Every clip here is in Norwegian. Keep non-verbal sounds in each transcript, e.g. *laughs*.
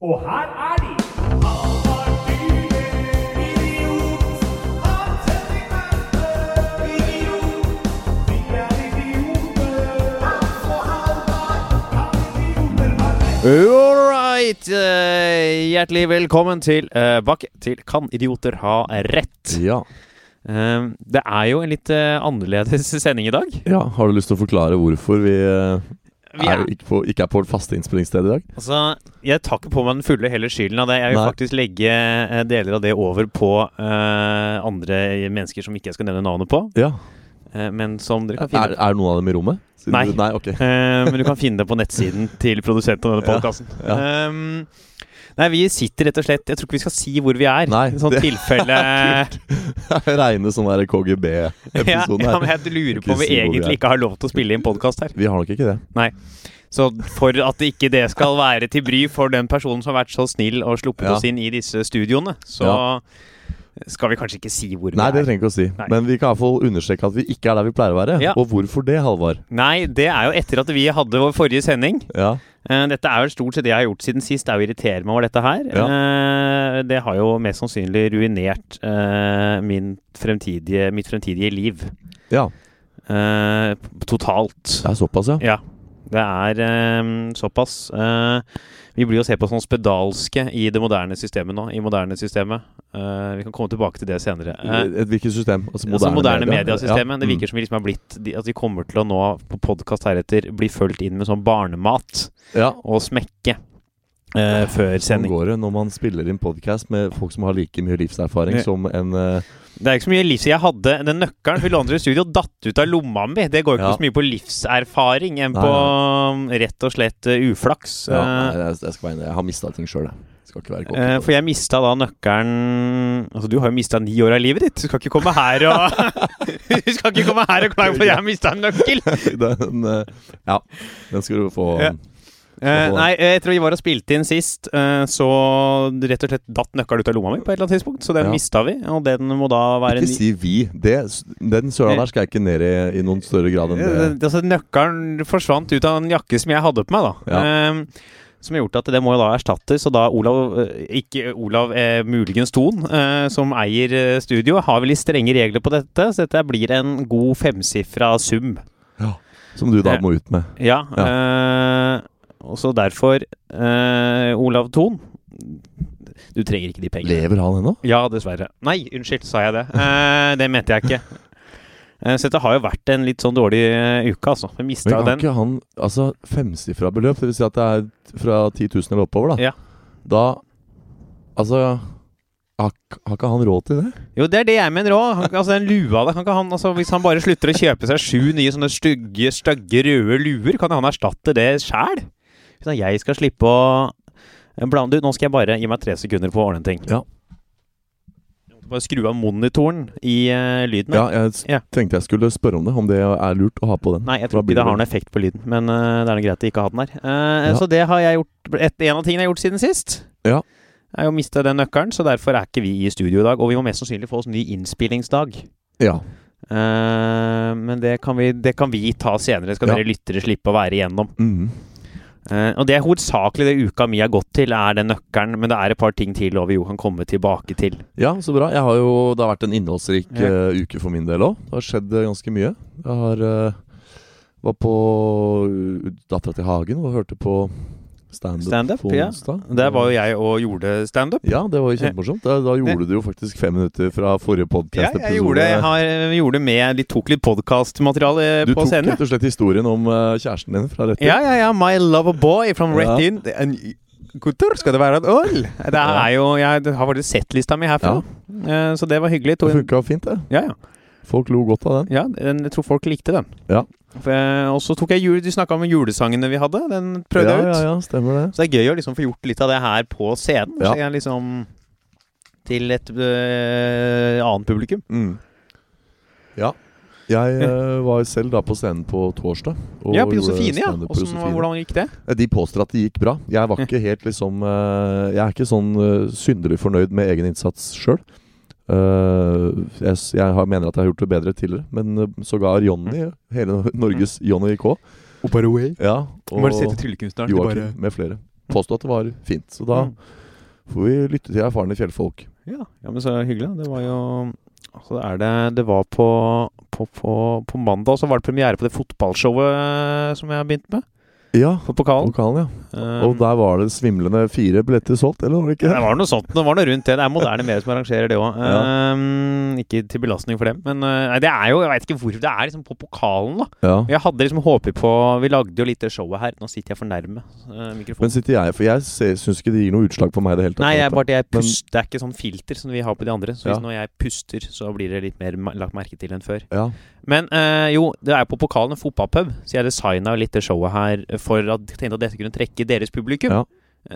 Og her er de! All right. eh, hjertelig velkommen tilbake til Kan idioter ha rett? Ja. Eh, det er jo en litt eh, annerledes *laughs* sending i dag. ja. Har du lyst til å forklare hvorfor vi, eh, Vi er, er, ikke, på, ikke er på faste innspillingssted i dag? altså, jeg tar ikke på meg den fulle heller skylden av det. Jeg vil Nei. faktisk legge eh, deler av det over på uh, andre mennesker som ikke jeg skal nevne navnet på. Ja. Uh, men som dere kan Er, finne er noen av dem i rommet? Siden Nei. du- Nei, okay. uh, men du kan finne det på nettsiden til produsenten av denne Ja, Ja. ja. Nei, vi sitter rett og slett Jeg tror ikke vi skal si hvor vi er. Nei, sånn det- tilfelle *laughs* Reine sånn der ja, KGB-episode ja, her. men Jeg lurer på om vi si egentlig ikke har lov til å spille inn podkast her. Vi har nok ikke det. Nei. Så for at ikke det skal være til bry for den personen som har vært så snill og sluppet Ja. oss inn i disse studioene, så skal vi kanskje ikke si hvor vi Nei, det er. trenger vi ikke å si. Nei. Men vi kan i hvert fall understreke at vi ikke er der vi pleier å være. Ja. Og hvorfor det, Halvard? Nei, det er jo etter at vi hadde vår forrige sending. Ja. Eh, Dette er jo stort sett det jeg har gjort siden sist, det er å irritere meg over dette her. Ja. Eh, Det har jo mest sannsynlig ruinert eh, min fremtidige, mitt fremtidige liv. ja. Totalt. Det er såpass, ja. Ja. Det er såpass. Vi blir jo sett på som spedalske i det moderne systemet nå. I moderne systemet. uh, vi kan komme tilbake til det senere. Uh, Et hvilket system? Altså altså moderne, moderne media? mediasystemet. Ja. Det virker som vi liksom har blitt At vi kommer til å nå på podkast heretter bli fulgt inn med sånn barnemat Mm. Ja. og smekke eh, før Sånn sending. går det når man spiller inn podkast med folk som har like mye livserfaring som en eh, Det er ikke så mye livs... Jeg hadde den nøkkelen vi lånte i studio, datt ut av lomma mi. Det går ikke Ja. så mye på livserfaring enn på nei. rett og slett uh, uflaks. ja, Eh, nei, jeg, jeg, skal være enig. jeg har mista ting sjøl, jeg. Eh, for jeg mista da nøkkelen Altså, du har jo mista ni år av livet ditt. Du skal ikke komme her og *laughs* Du skal ikke komme her og klage på at jeg har mista en nøkkel! *laughs* den, eh, ja, den skal du få. Ja. Eh, nei, etter vi var og spilte inn sist, eh, så rett og slett datt nøkkelen ut av lomma mi på et eller annet tidspunkt. Så den Ja. mista vi, og den må da være Ikke si vi. Det, den søla der skal jeg ikke ned i i noen større grad enn Eh, det. Altså, nøkkelen forsvant ut av en jakke som jeg hadde på meg, da. Ja. Eh, som har gjort at det må jo da erstattes. Og da Olav, eh, ikke Olav, eh, muligens Thon, eh, som eier eh, studio, har vel litt strenge regler på dette. Så dette blir en god femsifra sum. Ja, Som du da Eh, må ut med. Ja. Eh, og så derfor, eh, Olav Thon Du trenger ikke de pengene. Lever han ennå? Ja, dessverre. Nei, unnskyld, sa jeg det? Eh, det mente jeg ikke. Eh, så dette har jo vært en litt sånn dårlig eh, uke, altså. Vi Men kan ikke han Altså, femsifra beløp, vil si at det er fra 10 000 eller oppover, da. Ja. Da Altså har, har ikke han råd til det? Jo, det er det jeg mener òg. Altså, den lua der kan ikke han altså, Hvis han bare slutter å kjøpe seg sju nye sånne stygge, stygge røde luer, kan han erstatte det sjæl? Hvis jeg skal slippe å blande ut Nå skal jeg bare gi meg tre sekunder på å ordne en ting. Ja. Jeg Bare skru av monitoren i uh, lyden. Ja, jeg Ja. tenkte jeg skulle spørre om det, om det er lurt å ha på den. Nei, jeg tror ikke det har noen effekt på lyden. Men uh, det er noe greit å ikke ha den her. Uh, Ja. Så det har jeg gjort et, En av tingene jeg har gjort siden sist, Ja. er jo å miste den nøkkelen. Så derfor er ikke vi i studio i dag. Og vi må mest sannsynlig få oss ny innspillingsdag. Ja. Eh, men det kan, vi, det kan vi ta senere. Skal dere lyttere slippe å være igjennom. Mhm. Eh, og det er hovedsakelig det uka mi har gått til, er den nøkkelen. Men det er et par ting til og vi jo kan komme tilbake til. Ja, så bra. Jeg har jo, det har vært en innholdsrik eh, uke for min del òg. Det har skjedd eh, ganske mye. Jeg har uh, var på uh, Dattera til Hagen og hørte på standup stand på ja. onsdag. Der var jo jeg og gjorde standup. Ja, det var jo kjempemorsomt. Da, da gjorde du jo faktisk fem minutter fra forrige Ja, podkast-episode. jeg gjorde, jeg har, jeg gjorde med litt, tok litt podkastmateriale Du på tok scenen. rett og slett historien om uh, kjæresten din fra rett Ja, ja, ja. My lover boy from Ja. Rett In. En Gutter, skal det være et øl? Det er jo Jeg har faktisk sett lista mi herfra. Eh, Så det var hyggelig. Det funka fint, det. Ja, ja. Folk lo godt av den. ja den, jeg tror folk likte den. Ja. Og så tok jeg jul, Du snakka om julesangene vi hadde. Den prøvde ja, jeg ut. ja, ja, stemmer det. Så det er gøy å liksom få gjort litt av det her på scenen. Ja. Så jeg liksom Til et øh, annet publikum. Mm. Ja. Jeg øh, var selv da på scenen på torsdag. ja, på Josefine, ja. på Hvordan, gikk det? Eh, De påstår at det gikk bra. Jeg var ikke *laughs* helt liksom øh, Jeg er ikke sånn synderlig fornøyd med egen innsats sjøl. Jeg, jeg mener at jeg har gjort det bedre tidligere, men eh, sågar Jonny, hele Norges Jonny K, Opera Way. ja, og Bare se til tryllekunstneren. Joakim bare- med flere. påstå at det var fint. Så da Mm. får vi lytte til erfarne fjellfolk. Ja, ja, men så hyggelig. Det var jo Altså, er det Det var på på, på, på mandag, så var det premiere på det fotballshowet eh, som jeg har begynt med. Ja, På pokalen. pokalen, ja. Um, Og der var det svimlende fire billetter solgt, eller var det ikke? Det var noe sånt. Det var noe rundt det. Det er moderne *laughs* medier som arrangerer det òg. Ja. ikke til belastning for dem, men uh, nei, det er jo Jeg veit ikke hvor Det er liksom på pokalen, da. Ja. Jeg hadde liksom håpet på Vi lagde jo litt det showet her. Nå sitter jeg for nærme uh, mikrofonen. Men sitter jeg, for jeg syns ikke det gir noe utslag på meg i det hele tatt. Nei, jeg bare, jeg Men- det er ikke sånn filter som vi har på de andre. Så hvis når jeg puster, så blir det litt mer lagt merke til enn før. Ja. Men eh, jo, det er på pokalen en fotballpub, så jeg designa litt det showet her for at jeg tenkte at dette kunne trekke deres publikum. Ja.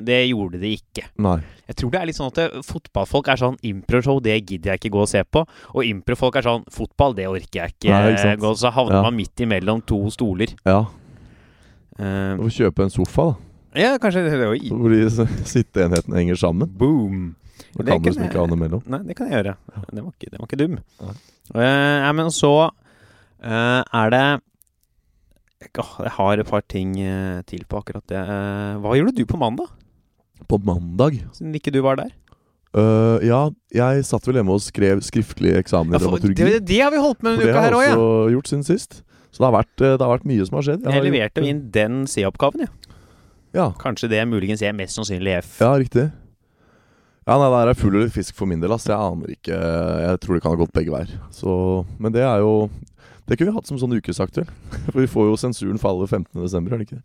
Det gjorde det ikke. Nei. Jeg tror det er litt sånn at det, fotballfolk er sånn Improshow, det gidder jeg ikke gå og se på. Og improfolk er sånn Fotball, det orker jeg ikke, Nei, ikke gå. Så havner Ja. man midt imellom to stoler. Ja. Eh, Du får kjøpe en sofa, da. ja, kanskje det Oi. Hvor de sitteenhetene henger sammen. Boom. Da kan du liksom ikke ha noe mellom. Nei, det kan jeg gjøre. Den var var ikke dum. Nei. Uh, men så eh, er det Jeg har et par ting eh, til på akkurat det. Eh, hva gjorde du på mandag, På mandag siden ikke du var der? Uh, Ja, jeg satt vel hjemme og skrev skriftlig eksamen i Ja, for, dramaturgi. det, det har vi holdt med en denne det uka har her jeg òg, ja. også gjort siden sist. Så det har vært, eh, det har vært mye som har skjedd. Jeg har leverte gjort, inn den C-oppgaven, ja. Ja, Kanskje det muligens er mest sannsynlig F. ja, riktig. Ja, nei, det er full eller fisk for min del, ass. Jeg aner ikke. Jeg tror det kan ha gått begge veier. Så, men det er jo Det kunne vi hatt som sånn ukesaktuell. *laughs* For vi får jo sensuren falle 15.12., er det ikke?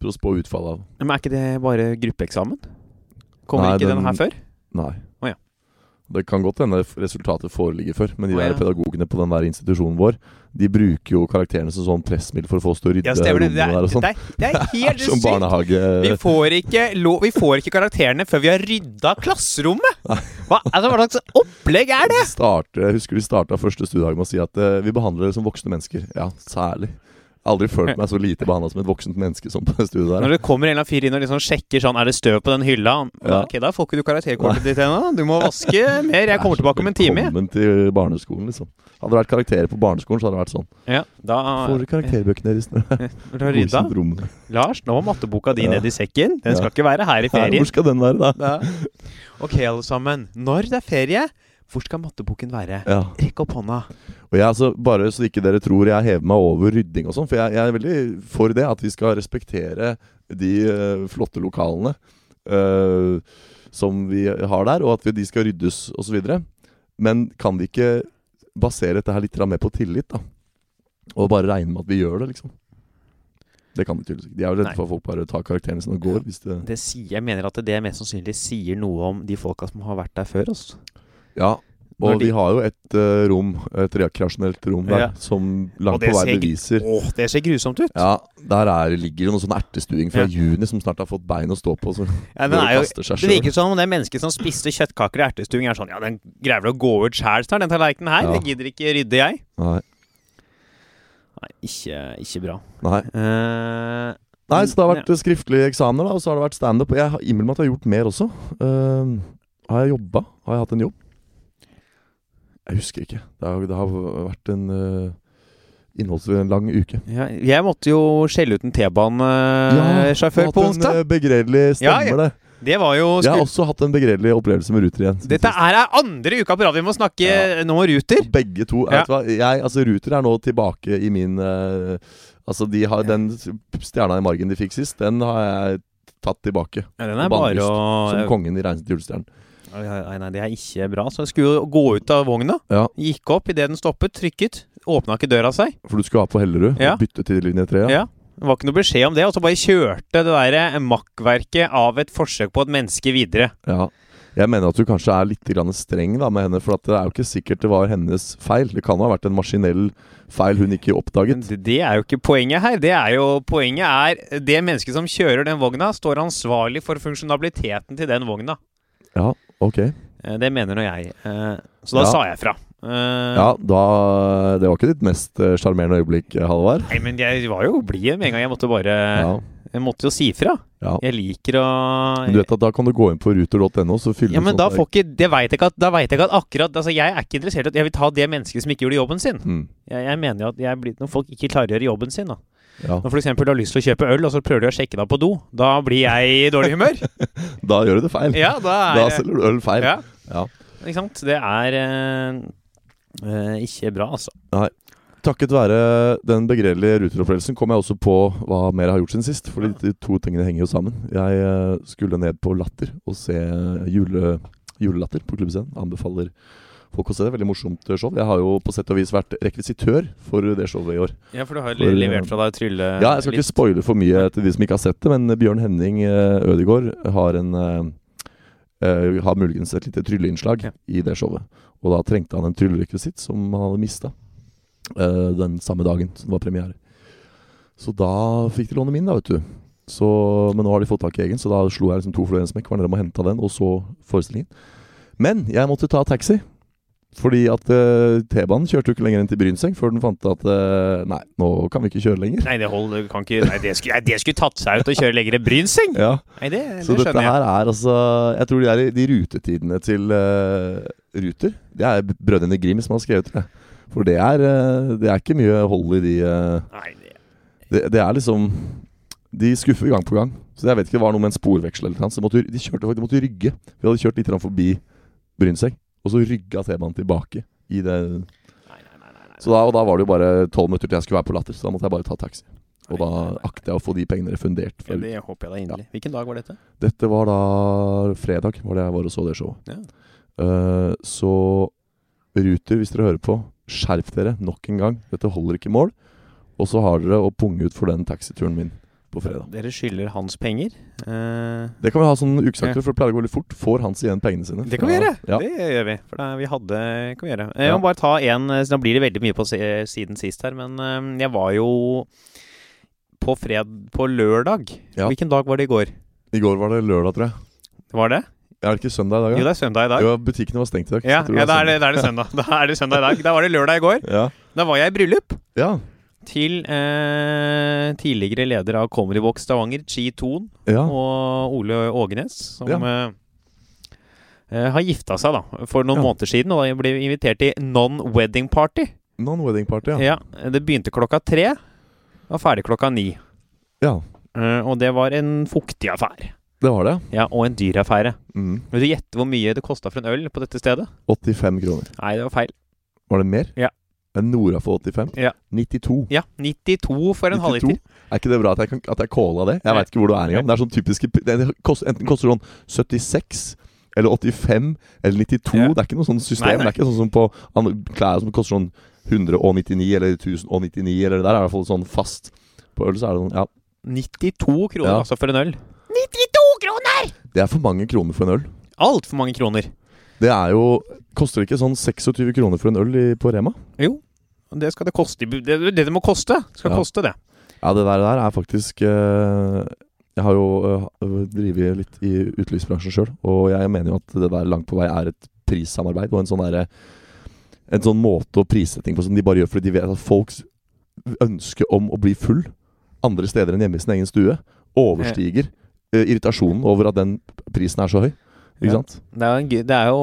For å spå utfallet av Men er ikke det bare gruppeeksamen? Kommer Nei, ikke den, den- her før? Nei. Det kan godt hende resultatet foreligger før, men de der ja. pedagogene på den der institusjonen vår, de bruker jo karakterene som sånn pressmiddel for å få oss til å rydde Ja, rommene er, der og sånn. det det er *laughs* helt Som sykt! barnehage... Vi får, ikke lov, vi får ikke karakterene før vi har rydda klasserommet! Hva, altså, hva slags opplegg er det?! Starte, jeg husker de starta første studiedag med å si at uh, vi behandler dere som voksne mennesker. Ja, særlig. Aldri følt meg så lite behandla som et voksent menneske som på det studiet der. Når det kommer en eller annen fyr inn og liksom sjekker sånn Er det støv på den hylla? Ja. Ok, da får ikke du karakterkortet *laughs* ditt ennå. Du må vaske mer. Jeg kommer tilbake om en time. Velkommen til barneskolen, liksom. Hadde det vært karakterer på barneskolen, så hadde det vært sånn. Ja, da Får dere karakterbøkene deres *laughs* når du? Lars, nå må matteboka di Ja. ned i sekken. Den skal ikke være her i Her, ferien. hvor skal den være, da? Da. Ok, alle sammen. Når det er ferie, hvor skal matteboken være? Ja. Rekk opp hånda. Og jeg, altså, Bare så ikke dere tror jeg hever meg over rydding og sånn, for jeg, jeg er veldig for det. At vi skal respektere de uh, flotte lokalene uh, som vi har der, og at vi, de skal ryddes osv. Men kan vi ikke basere dette her litt mer på tillit, da? Og bare regne med at vi gjør det, liksom? Det kan de tydeligvis ikke. De er jo redde for at folk bare tar karakterene sine og går. Hvis det Det sier, jeg mener at det mest sannsynlig sier noe om de folka som har vært der før oss. Ja. Og de- vi har jo et uh, rom, et rekreasjonelt rom der, Ja. som langt på vei ser- beviser Åh, det ser grusomt ut! Ja, der er, ligger det noe sånn ertestuing fra Ja. juni som snart har fått bein å stå på. Så Ja, den *laughs* er jo, seg det virker som om det mennesket som spiste kjøttkaker i ertestuing, er sånn Ja, den greier vel å gå ut sjæl snart, den tallerkenen her. Ja. Det gidder ikke rydde jeg. Nei. Nei, ikke, ikke bra. Nei. Uh, Nei, så det har vært ja. eh, skriftlige eksamener, da, og så har det vært standup. Jeg har innbilt meg at jeg har gjort mer også. Uh, har jeg jobba? Har jeg hatt en jobb? Jeg husker ikke. Det har, det har vært en uh, innholdslang uke. ja, Jeg måtte jo skjelle ut en T-banesjåfør på en onsdag. eh, begredelig stemmer ja. det. Det var jo Jeg har også hatt en begredelig opplevelse med Ruter igjen. Dette er andre uka på rad vi må snakke Ja. nå Ruter. Begge to. Ja. Jeg, altså Ruter er nå tilbake i min uh, Altså de har Den stjerna i margen de fikk sist, den har jeg tatt tilbake. Ja, den er bare å Som kongen i Reisen til julestjernen. Nei, nei, det er ikke bra. Så jeg skulle gå ut av vogna. Ja. Gikk opp idet den stoppet, trykket. Åpna ikke døra seg. For du skulle ha på Hellerud Ja. og bytte til linje 3? Ja. Det var ikke noe beskjed om det, og så bare kjørte det der makkverket av et forsøk på et menneske videre. Ja. Jeg mener at du kanskje er litt grann streng da med henne, for at det er jo ikke sikkert det var hennes feil. Det kan ha vært en maskinell feil hun ikke oppdaget. det, det er jo ikke poenget her. Det er jo Poenget er det mennesket som kjører den vogna, står ansvarlig for funksjonaliteten til den vogna. Ja, ok. Eh, Det mener nå jeg. Eh, Så da Ja. sa jeg fra. Eh, Ja, da Det var ikke ditt mest sjarmerende øyeblikk, Halvard. Nei, men jeg var jo blid med en gang. Jeg måtte bare Ja. Jeg måtte jo si fra. ja. Jeg liker å Men du vet at da kan du gå inn på ruter.no, så fyller Ja, men sånn da får ikke Det vet jeg ikke at Da vet jeg ikke at akkurat Altså, jeg er ikke interessert i at Jeg vil ta det mennesket som ikke gjorde jobben sin. mm. Jeg, jeg mener jo at jeg blir, når folk ikke klarer å gjøre jobben sin, da Ja. Når f.eks. du har lyst til å kjøpe øl, og så prøver du å sjekke deg på do, da blir jeg i dårlig humør. *laughs* Da gjør du det feil. ja, da Da er selger du øl feil. ja, Ja. ikke sant. Det er eh, eh, ikke bra, altså. Takket være den begredelige ruteropplevelsen kom jeg også på hva mer jeg har gjort siden sist. Fordi de to tingene henger jo sammen. Jeg eh, skulle ned på Latter og se jule, julelatter på klubbscenen. Anbefaler folk å se det. Veldig morsomt show. Jeg har jo på sett og vis vært rekvisitør for det showet i år. Ja, for du har For, levert fra deg trylle... Ja, jeg skal ikke spoile for mye til de som ikke har sett det, men Bjørn Henning eh, Ødegaard har en eh, eh, Har muligens et lite trylleinnslag Ja. i det showet. Og da trengte han en tryllerekvisitt som han hadde mista den samme dagen som det var premiere. Så da fikk de låne min, da, vet du. Så, men nå har de fått tak i egen, så da slo jeg liksom to fluer i en smekk. Var nede og henta den, og så forestillingen. Men jeg måtte ta taxi. Fordi at uh, T-banen kjørte jo ikke lenger enn til Brynseng før den fant at uh, Nei, nå kan vi ikke kjøre lenger. Nei, det holder, kan ikke Nei, det skulle, nei, det skulle tatt seg ut å kjøre lenger enn Brynseng! Ja, Nei, det, det Så dette jeg. her er altså Jeg tror de, er, de rutetidene til uh, Ruter Det er brødrene Grim som har skrevet det. For det er, det er ikke mye hold i de Nei, det det, det er liksom De skuffer gang på gang. Så jeg vet ikke, det var noe med en sporveksel eller noe. Så de kjørte de måtte rygge. Vi hadde kjørt litt forbi Brynseng, og så rygga T-banen tilbake i det Nei, nei, nei. Så da, og da var det jo bare tolv minutter til jeg skulle være på Latter, så da måtte jeg bare ta taxi. Og da akter jeg å få de pengene refundert. Ja, det håper jeg da inderlig. Hvilken dag var dette? Dette var da fredag, var det jeg var og så det showet. Ja. Uh, så Ruter, hvis dere hører på, skjerp dere nok en gang. Dette holder ikke mål. Og så har dere å punge ut for den taxituren min på fredag. Dere skylder hans penger. Uh, Det kan vi ha sånn ukesakter, for det pleier å gå litt fort. Får Hans igjen pengene sine? det kan vi gjøre! Ja. Det gjør vi. For da, vi hadde kan vi gjøre. Eh, Jeg Ja. må bare ta en eh, så Da blir det veldig mye på siden sist her, men jeg var jo på fred på lørdag. Ja. Hvilken dag var det i går? I går var det lørdag, tror jeg. Var det? Er det ikke søndag i dag? Jo, det er søndag i dag. Jo, butikkene var stengt i dag. Ja, ja da, er det, da er det søndag. Da er det søndag i dag. *laughs* Da var det lørdag i går. Ja. Da var jeg i bryllup Ja. Til eh, tidligere leder av Comedy Box Stavanger, Chi Thon, ja. og Ole Ågenes, som Ja. eh, eh, har gifta seg da for noen Ja. måneder siden. Og ble invitert til non-wedding party. Non-wedding party, ja. Ja, Det begynte klokka tre, var ferdig klokka ni. Ja, Eh, og det var en fuktig affære. det var det. Ja, Og en dyr affære. Mm. Vil du gjette hvor mye det kosta for en øl på dette stedet? 85 kroner. Nei, det var feil. Var det mer? Ja. En Nora for 85? Ja. 92. Ja, 92 for en 92? halvliter. Er ikke det bra at jeg, kan, at jeg calla det? Jeg veit ikke hvor du er engang. Det er sånn typiske det, kost, Enten koster sånn 76 eller 85 eller 92. Ja. Det er ikke noe sånn system. Nei, nei. Det er ikke sånn som på klær som koster sånn 199 eller 1099 eller det der er i hvert fall sånn fast. På øl så er det sånn Ja, 92 kroner Ja. altså for en øl. 92 kroner! det er for mange kroner for en øl. Altfor mange kroner. Det er jo Koster det ikke sånn 26 kroner for en øl i, på Rema? Jo, det skal det koste. Det det, det må koste. Skal Ja. koste det. Ja, det der, der er faktisk eh, Jeg har jo uh, drevet litt i utelivsbransjen sjøl, og jeg mener jo at det der langt på vei er et prissamarbeid og en sånn derre En sånn måte å prissetting på som de bare gjør fordi de vet at folks ønske om å bli full andre steder enn hjemme i sin egen stue overstiger eh, irritasjonen over at den prisen er så høy. Ikke Ja. sant? Det er, jo det er jo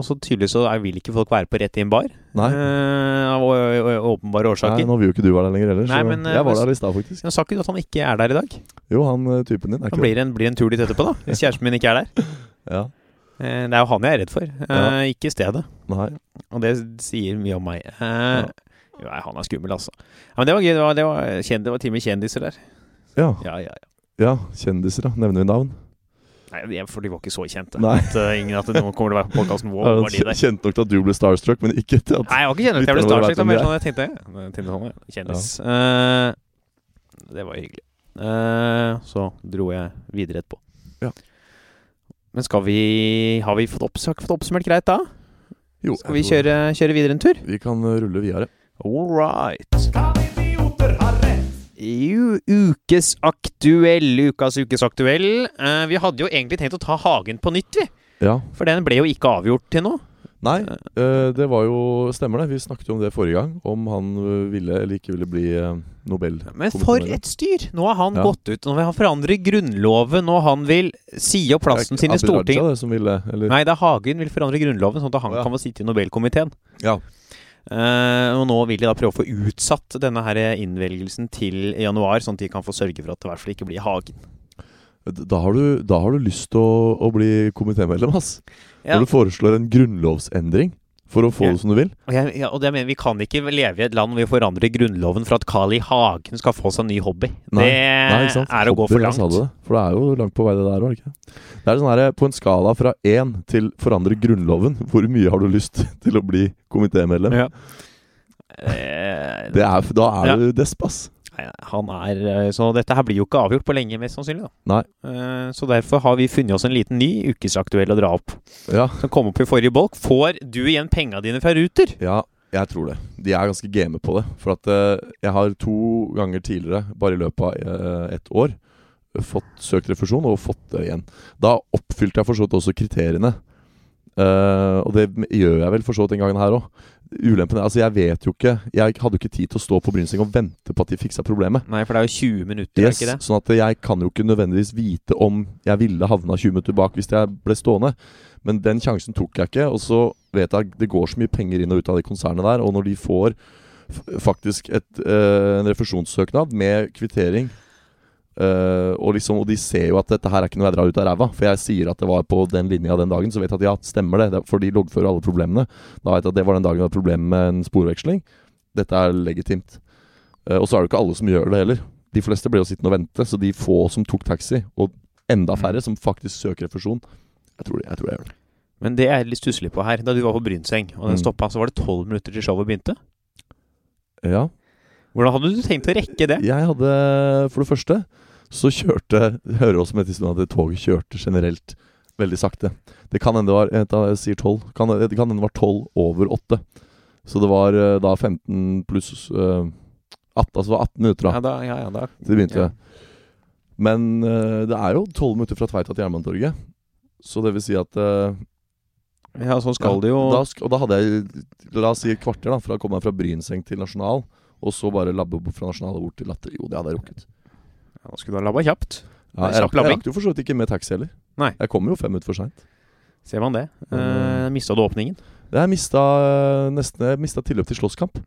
også tydelig så vil ikke folk være på rett i en bar. Nei. Uh, av åpenbare å- å- Nei, nå vil jo ikke du være der lenger heller, Nei, så men, eh, jeg var der i stad, faktisk. Men Sa ikke du at han ikke er der i dag? Jo, han eh, typen din er ikke blir en, blir en tur dit etterpå, da. *laughs* Hvis kjæresten min ikke er der. *laughs* Ja. Uh, det er jo han jeg er redd for, uh, Ja. ikke stedet. Nei. Og det sier mye om meg. Jo, nei, han er skummel, altså. Ja, men det var gøy. Det var, det var, kjend, det var time kjendiser der. Ja. Ja, ja, ja. ja. Kjendiser, da. Nevner vi navn? Nei, for de var ikke så kjente. At, uh, ingen, at nå kommer til å være på podkasten *laughs* Wow, Ja, var de der? Kjent nok til at du ble starstruck, men ikke til at Nei, jeg var ikke kjent. Jeg ble starstruck. Det var mer er. sånn jeg tenkte. Jeg tenkte sånn, ja, Kjendis. Eh, det var hyggelig. Uh, så dro jeg videre etterpå. Ja. Men skal vi Har vi fått, opps fått oppsummert greit da? Jo, Skal vi kjøre, kjøre videre en tur? Vi kan uh, rulle videre. All right. Kan idioter ha rett? U ukes aktuell, ukas ukes aktuell. Eh, vi hadde jo egentlig tenkt å ta Hagen på nytt, vi. Ja. For den ble jo ikke avgjort til nå. Nei, uh, det var jo Stemmer det. Vi snakket jo om det forrige gang. Om han uh, ville eller ikke ville bli uh, Nobel. Men for et styr! Nå har han Ja. gått ut. Nå vil han forandre Grunnloven, og han vil si opp plassen sin i Stortinget. Nei, det er Hagen vil forandre Grunnloven, sånn at han Ja. kan få sitte i Nobelkomiteen. Ja. Eh, og nå vil de da prøve å få utsatt denne her innvelgelsen til januar, sånn at de kan få sørge for at det i hvert fall ikke blir Hagen. Da har du, da har du lyst til å, å bli komitémedlem, ass. Ja. Når du foreslår en grunnlovsendring for å få Ja. det som du vil. Og, jeg, ja, og det mener, Vi kan ikke leve i et land hvor vi forandrer Grunnloven for at Carl I. Hagen skal få seg en ny hobby. Nei, det Nei, er å gå for langt. det. For det er jo langt på vei, det der òg, Det er sånn her, På en skala fra én til forandre Grunnloven, *laughs* hvor mye har du lyst *laughs* til å bli komitémedlem? Ja. Eh, Det er, da er Ja. du desp, ass. Han er eh, Så dette her blir jo ikke avgjort på lenge, mest sannsynlig. da Nei. Eh, Så derfor har vi funnet oss en liten ny ukesaktuell å dra opp. Ja, Som kom opp i forrige bolk. Får du igjen penga dine fra Ruter? ja, jeg tror det. De er ganske game på det. For at eh, jeg har to ganger tidligere, bare i løpet av ett år, fått søkt refusjon og fått det igjen. Da oppfylte jeg for så vidt også kriteriene. Og det gjør jeg vel for så vidt den gangen her òg. Ulempen er Altså, jeg vet jo ikke Jeg hadde jo ikke tid til å stå på Brynseng og vente på at de fiksa problemet. Nei, for det er jo 20 minutter, Yes, ikke det? sånn at jeg kan jo ikke nødvendigvis vite om jeg ville havna 20 minutter bak hvis jeg ble stående. Men den sjansen tok jeg ikke. Og så vet jeg det går så mye penger inn og ut av det konsernet der. Og når de får faktisk et, øh, en refusjonssøknad med kvittering eh, og, liksom, og de ser jo at dette her er ikke noe jeg drar ut av ræva. For jeg sier at det var på den linja den dagen, så vet jeg at ja, stemmer det. For de loggfører alle problemene. Da vet jeg at det var den dagen det var problemer med en sporveksling. Dette er legitimt. Uh, og så er det ikke alle som gjør det heller. De fleste ble jo sittende og vente, så de få som tok taxi, og enda færre som faktisk søker refusjon, jeg tror, jeg tror jeg gjør det. Men det er litt stusslig på her. Da du var på Brynseng, og den Mm. stoppa, så var det 12 minutter til showet begynte. Ja. Hvordan hadde du tenkt å rekke det? Jeg hadde For det første så kjørte hører også med til stund at toget kjørte generelt veldig sakte. Det kan hende det var da, Jeg sier 12. Kan, det kan hende det var 12 over 8. Så det var eh, da 15 pluss uh, 18, altså det var 18 minutter da Ja, da, ja, ja, da. Så det begynte. Ja. Men uh, det er jo 12 minutter fra Tveita til Jernbanetorget. Så det vil si at uh, Ja, sånn skal ja, det jo da, Og da hadde jeg La oss si et kvarter, da. Fra å komme meg fra Brynseng til Nasjonal. Og så bare labbe opp fra Nasjonal og bort til Latter. Jo, det hadde jeg rukket. Ja, Da skulle du ha labba kjapt. Ja, jeg, rakk, jeg rakk jo for så vidt ikke med taxi heller. Nei. Jeg kom jo fem minutter for seint. Ser man det. Uh, Mista du åpningen? Jeg mista nesten mista tilløp til slåsskamp.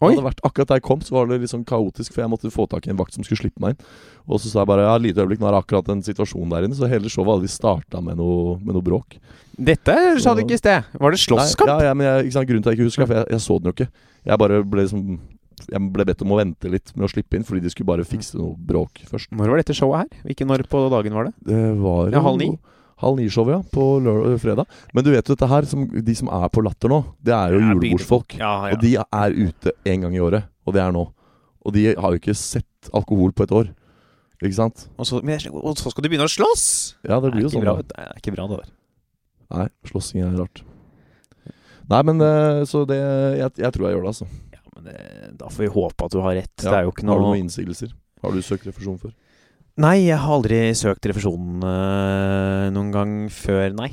Vært, akkurat da jeg kom, så var det litt sånn kaotisk, for jeg måtte få tak i en vakt som skulle slippe meg inn. Og så sa jeg bare ja, lite øyeblikk, nå er det akkurat en situasjon der inne. Så hele showet hadde vi starta med med noe bråk. Dette sa du ikke i sted. Var det slåsskamp? Ja, ja, men jeg, ikke sant, Grunnen til at jeg ikke husker det, for jeg, jeg så den jo ikke. Jeg bare ble liksom Jeg ble bedt om å vente litt med å slippe inn, fordi de skulle bare fikse noe bråk først. Når var dette showet her? Hvilken når på dagen var det? Det var Ja, halv ni? Halv ni-showet, ja. På lørdag, fredag. Men du vet jo dette her, som, de som er på Latter nå, det er jo julebordsfolk. Ja, ja. Og de er ute én gang i året, og det er nå. Og de har jo ikke sett alkohol på et år. Ikke sant? Og, så, men, og så skal du begynne å slåss! Ja, det blir jo er sånn. bra, det er ikke bra, det der. Nei, slåssing er rart. Nei, men eh, så det Jeg, jeg tror jeg gjør det, altså. Ja, men det, da får vi håpe at du har rett. Ja. Det er jo ikke Har du noen innsigelser? Har du søkt refusjon før? Nei, jeg har aldri søkt refusjon eh, noen gang før, nei.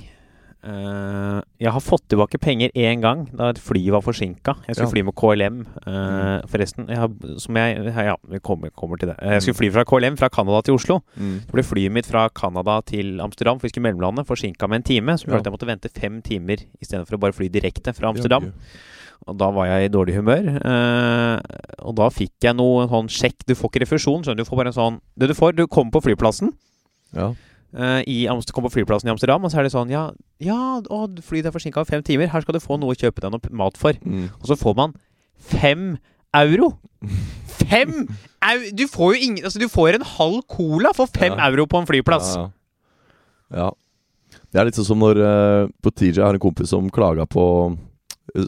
Uh, jeg har fått tilbake penger én gang, da et fly var forsinka. Jeg skulle Ja. fly med KLM, uh, Mm. forresten. Jeg har, som jeg Ja, vi kommer, kommer til det. Jeg skulle fly fra KLM fra Canada til Oslo. Så ble flyet mitt fra Canada til Amsterdam, for vi skulle mellomlande, forsinka med en time. Så gjorde Ja. jeg måtte vente fem timer istedenfor å bare fly direkte fra Amsterdam. Ja, Og da var jeg i dårlig humør. eh, og da fikk jeg noe sånn sjekk. Du får ikke refusjon, skjønner du. Du får bare en sånn Det du får, du kommer på flyplassen. ja. eh, i Amst kommer på flyplassen i Amsterdam, og så er det sånn Ja, ja å, flyet er forsinka fem timer. Her skal du få noe å kjøpe deg noe mat for. Mm. Og så får man fem euro! Fem euro! Du får jo ingen Altså, du får en halv cola for fem Ja. euro på en flyplass. Ja, ja. ja. Det er litt sånn som når uh, på TJ har en kompis som klaga på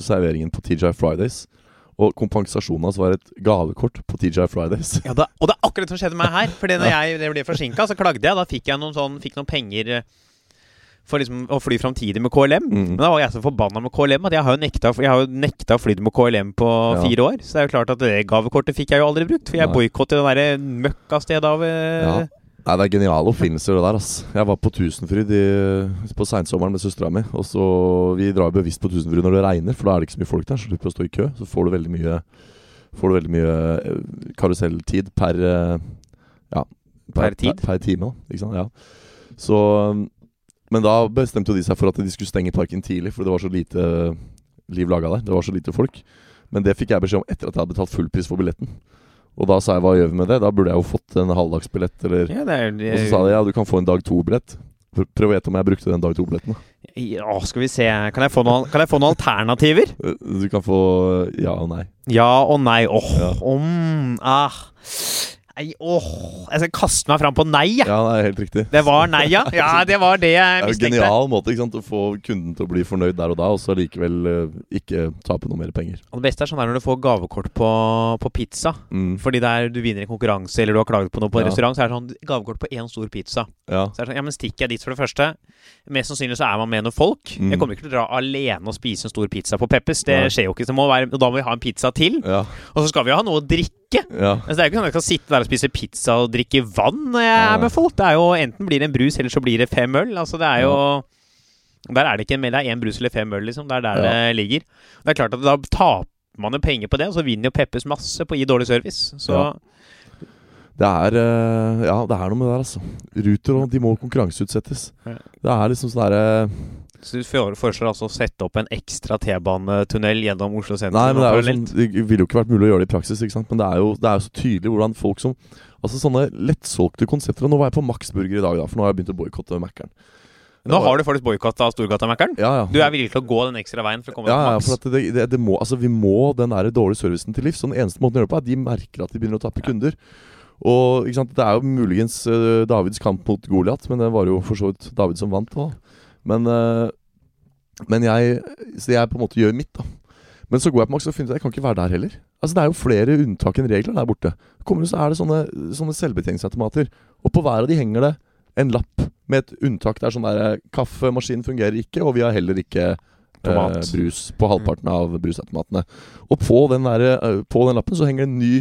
serveringen på TJ Fridays. Og kompensasjonen hans var et gavekort på TJ Fridays. Ja, da, og det er akkurat det som skjedde med meg her. Fordi når jeg ble forsinka, så klagde jeg. Da fikk jeg noen, sånn, fikk noen penger eh, for liksom å fly framtidig med KLM. Mm. Men da var jeg så forbanna med KLM at jeg har jo nekta, har jo nekta å fly med KLM på Ja. fire år. Så det er jo klart at det gavekortet fikk jeg jo aldri brukt. For jeg boikotter det derre møkkastedet av eh, Ja. Nei, Det er geniale oppfinnelser, det der. ass Jeg var på Tusenfryd i, på seinsommeren med søstera mi. Og så Vi drar jo bevisst på Tusenfryd når det regner, for da er det ikke så mye folk der. Så slipper å stå i kø. Så får du veldig mye Får du veldig mye eh, karuselltid per eh, Ja. Per tid? Per, per time, da. Ikke sant. Ja. Så Men da bestemte de seg for at de skulle stenge parken tidlig, for det var så lite liv laga der. Det var så lite folk. Men det fikk jeg beskjed om etter at jeg hadde betalt full pris for billetten. Og da sa jeg hva gjør vi med det? Da burde jeg jo fått en halvdagsbillett, eller Ja, det er, Og så sa de ja, du kan få en dag to-billett. Prøv å gjette om jeg brukte den dag to-billetten. Ja, skal vi se Kan jeg få noen, kan jeg få noen alternativer? *laughs* Eh, Du kan få ja og nei. Ja og nei. Åh, Ja. om ah. Nei, åh Jeg skal kaste meg fram på nei, jeg. Ja, det er helt riktig. Det var nei, ja. Ja, *laughs* det var det jeg mistenkte. Det er jo en genial måte ikke sant? å få kunden til å bli fornøyd der og da, og så likevel eh, ikke tape noe mer penger. Og det beste er sånn der når du får gavekort på, på pizza. Mm. Fordi der du vinner en konkurranse eller du har klaget på noe på en Ja. restaurant, så er det sånn gavekort på én stor pizza. Ja. Så er det sånn, ja, men stikker jeg dit for det første Mest sannsynlig så er man med noen folk. Mm. Jeg kommer ikke til å dra alene og spise en stor pizza på Peppes. Det ja. skjer jo ikke. Så må være, og da må vi ha en pizza til. Ja. Og så skal vi ha noe å drikke. Ja. Altså, det er jo ikke sånn at jeg skal sitte der og spise pizza og drikke vann når jeg er med folk. Det er jo Enten blir det en brus, eller så blir det fem øl. Altså, det er jo Der er det ikke det er én brus eller fem øl, liksom. Det er der Ja. det ligger. Det er klart at da taper man jo penger på det, og så vinner jo Peppes masse på å gi dårlig service. Så Ja. Det er eh, Ja, det er noe med det der, altså. Ruter og de må konkurranseutsettes. Det er liksom sånn derre Så du foreslår altså å sette opp en ekstra T-banetunnel gjennom Oslo sentrum? Nei, men det er jo sånn Det ville jo ikke vært mulig å gjøre det i praksis, ikke sant. Men det er jo, det er jo så tydelig hvordan folk som Altså sånne lettsolgte konsepter. Og nå var jeg på Max Burger i dag, da, for nå har jeg begynt å boikotte Mækkern. Nå har du faktisk boikotta Storgata-Mækkern? Ja, ja. Du er villig til å gå den ekstra veien for å komme ja, Max. ja, til for det, det, det må, altså, vi må den der dårlige servicen til livs. Så den eneste måten å gjøre det på, er at de merker at de begynner å tappe kunder. Og Det er jo muligens uh, Davids kamp mot Goliat, men det var jo for så vidt David som vant. Da. Men, eh, men jeg Så jeg på en måte gjør mitt, da. Men så går jeg på Max og finner ut at jeg kan ikke være der heller. Altså Det er jo flere unntak enn regler der borte. Kommer det, så er det sånne, sånne selvbetjeningsautomater. Og på hver av de henger det en lapp med et unntak. Det er sånn der eh, Kaffemaskinen fungerer ikke, og vi har heller ikke eh, brus på halvparten av brusautomatene. Og på den, der, eh, på den lappen så henger det en ny,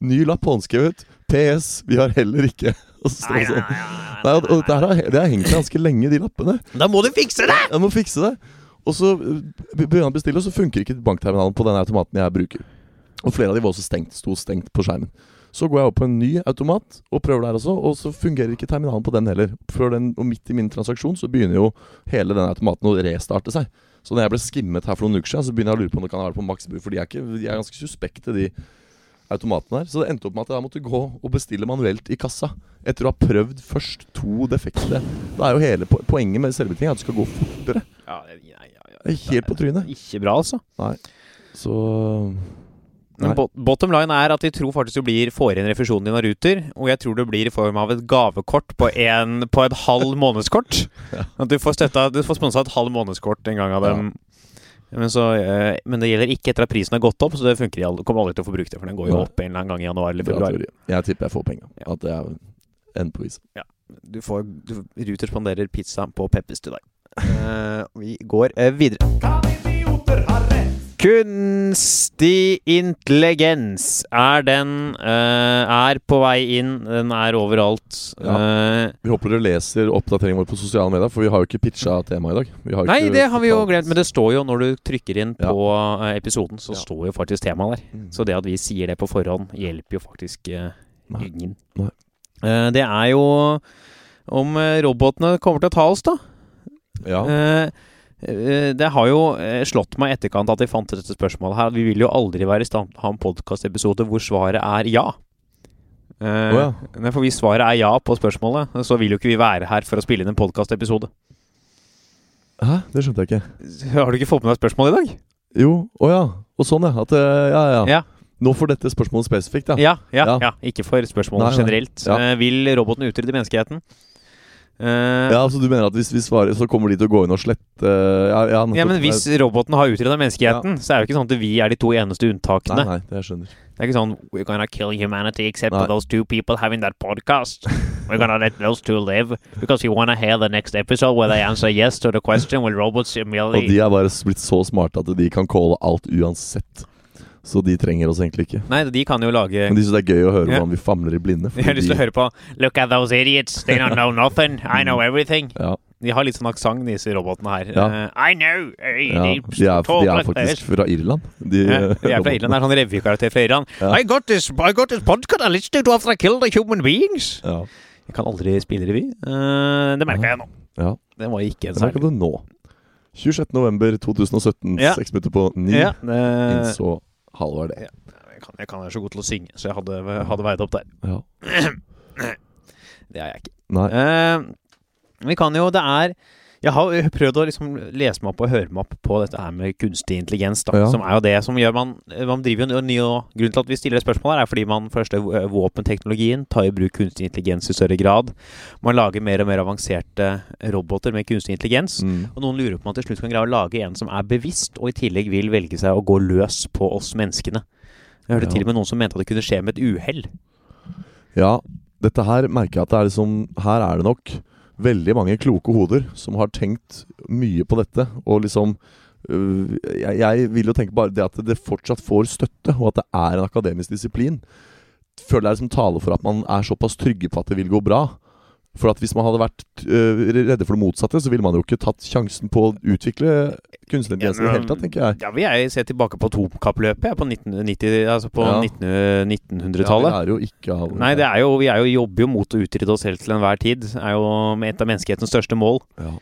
ny lapp håndskrevet. PS, vi har heller ikke Nei, det nei, sånn. nei, nei, Nei, og, og det, her har, det har hengt ganske lenge, de lappene. Da må du fikse det! Jeg må fikse det. Og så uh, begynner han å bestille, og så funker ikke bankterminalen på den automaten jeg bruker. Og flere av de var også stengt, sto stengt på skjermen. Så går jeg opp på en ny automat og prøver der også, og så fungerer ikke terminalen på den heller. Før den, og midt i min transaksjon så begynner jo hele den automaten å restarte seg. Så når jeg ble skimmet her for noen uker siden, så begynner jeg å lure på om det kan være på Max Bur, for de er, ikke, de er ganske suspekte, de automatene der. Så det endte opp med at jeg da måtte gå og bestille manuelt i kassa. Etter å ha prøvd først to defekte. Da er jo hele po poenget med selvbetjening at du skal gå fortere. Ja, ja, ja, ja. Det er helt på trynet. Ikke bra, altså. Så Nei. bot- bottom line er at vi tror faktisk du blir får inn refusjonen din av Ruter. Og jeg tror det blir i form av et gavekort på, en, på et halv månedskort. *laughs* At du får, støtta, du får sponsa et halv månedskort en gang av dem. Men, så, eh, men det gjelder ikke etter at prisen har gått opp, så det funker i kommer aldri til å få brukt det. For den går jo opp en eller annen gang i januar eller februar. Jeg tipper jeg får penga. Ja. At det er en pris. Ja. Du får du, Ruter spanderer pizza på Peppes til deg. Eh, vi går eh, videre. Kunstig intelligens er den uh, Er på vei inn. Den er overalt. Eh, Vi håper dere leser oppdateringen vår på sosiale medier, for vi har jo ikke pitcha temaet i dag. Vi har nei, ikke det har vi jo glemt. Men det står jo når du trykker inn Ja. på uh, episoden, så Ja. står jo faktisk temaet der. Mm. Så det at vi sier det på forhånd, hjelper jo faktisk Nei. ingen. Nei. Eh, det er jo om robotene kommer til å ta oss, da. Ja. Eh, det har jo eh, slått meg i etterkant at jeg fant dette spørsmålet her. Vi vil jo aldri være i stand til å ha en podkastepisode hvor svaret er ja. Eh, Å ja. For hvis svaret er ja på spørsmålet, så vil jo ikke vi være her for å spille inn en podkastepisode. Hæ? Det skjønte jeg ikke. Har du ikke fått med deg spørsmålet i dag? Jo, å ja. Og sånn, ja. At, eh, ja, ja. Ja. Nå for dette spørsmålet spesifikt, ja. Ja, ja, ja. Ikke for spørsmålet Nei, nei. generelt. Eh, vil roboten utrydde menneskeheten? Eh, Ja, altså Du mener at hvis vi svarer, så kommer de til å gå inn og slette Ja, ja, ja, men hvis roboten har utreda menneskeheten, så er det jo ikke sånn at vi er de to eneste unntakene. Nei, nei, det skjønner. Det er ikke sånn We're gonna kill humanity except Nei. for those two people having that podcast. We're gonna let those two live because we wanna hear the next episode where they answer yes to the question will robots Og de er bare blitt så smarte at de kan calle alt uansett. Så de trenger oss egentlig ikke. Nei, de kan jo lage Men de syns det er gøy å høre hvordan vi famler i blinde. *laughs* Jeg har lyst til å høre på Look at those idiots. They don't know nothing. I know everything. ja, De har litt sånn aksent, disse robotene her. Ja. Uh, I know. eh, ja, de, er, de er faktisk fra Irland. De, Ja, *laughs* de er fra. Irland. Det er sånn revykarakter fra Irland. I got this I got this podcast I listened to after I killed the human beings. Ja, Jeg kan aldri spille revy. Uh, det merka jeg nå. ja. Den var ikke en Det merka du nå. 26. november 2017, Ja. seks minutter på ni, Ja, det, innså Halvard det. Jeg kan, jeg kan være så god til å synge, så jeg hadde, hadde veid opp der. Ja. *clears throat* Det er jeg ikke. Nei. Eh, vi kan jo Det er Jeg har prøvd å liksom lese meg opp og høre meg opp på dette her med kunstig intelligens, da. Ja. Som er jo det som gjør man Man driver jo ny og Grunnen til at vi stiller det spørsmålet, er fordi man første eh, våpenteknologien tar i bruk kunstig intelligens i større grad. Man lager mer og mer avanserte roboter med kunstig intelligens. Mm. Og noen lurer på om man til slutt kan greie å lage en som er bevisst, og i tillegg vil velge seg å gå løs på oss menneskene. Jeg hørte Ja. til og med noen som mente at det kunne skje med et uhell. Ja, dette her merker jeg at det er liksom Her er det nok veldig mange kloke hoder som har tenkt mye på dette. Og liksom øh, jeg, jeg vil jo tenke bare det at det fortsatt får støtte, og at det er en akademisk disiplin. Føler jeg liksom taler for at man er såpass trygge på at det vil gå bra. For at hvis man hadde vært øh, redde for det motsatte, så ville man jo ikke tatt sjansen på å utvikle kunstnerintelligensen i det hele tatt, tenker jeg. Ja, vil jeg se tilbake på atomkappløpet på 1990, altså på Ja. 19 1900-tallet. vi er jo ikke av Nei, det er jo, vi er jo, jobber jo mot å utrydde oss selv til enhver tid. Det er jo et av menneskehetens største mål. ja.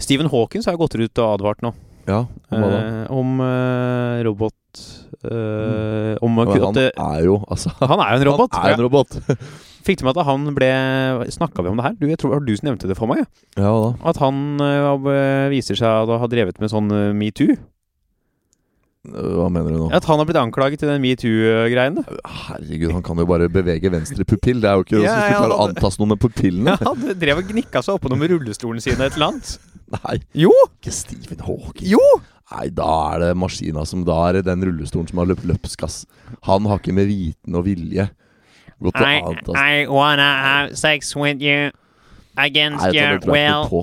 Stephen Hawkins har jo gått ut og advart nå. ja, om hva da? eh, om eh, robot eh, Om han, at er jo altså Han er jo en robot. *laughs* Han er en robot. *laughs* Fikk du med at han ble Snakka vi om det her? Du, jeg tror det var du som nevnte det for meg. ja. ja da. At han eh, viser seg å ha drevet med sånn eh, metoo. Hva mener du nå? At han har blitt anklaget i den metoo-greiene. Herregud, han kan jo bare bevege venstre pupill. Det er jo ikke Ja, som skal ja, han- noe med pupillene. Ja, han drev og gnikka seg oppå noe med rullestolen sin et eller annet. *laughs* Nei, Jo! ikke Stephen Hawking. Jo! Nei, da er det maskina som Da er det den rullestolen som har løpt løpskass. Han har ikke med viten og vilje gått I, og antaste I wanna have sex with you against Nei, dette your tror jeg ikke will. på.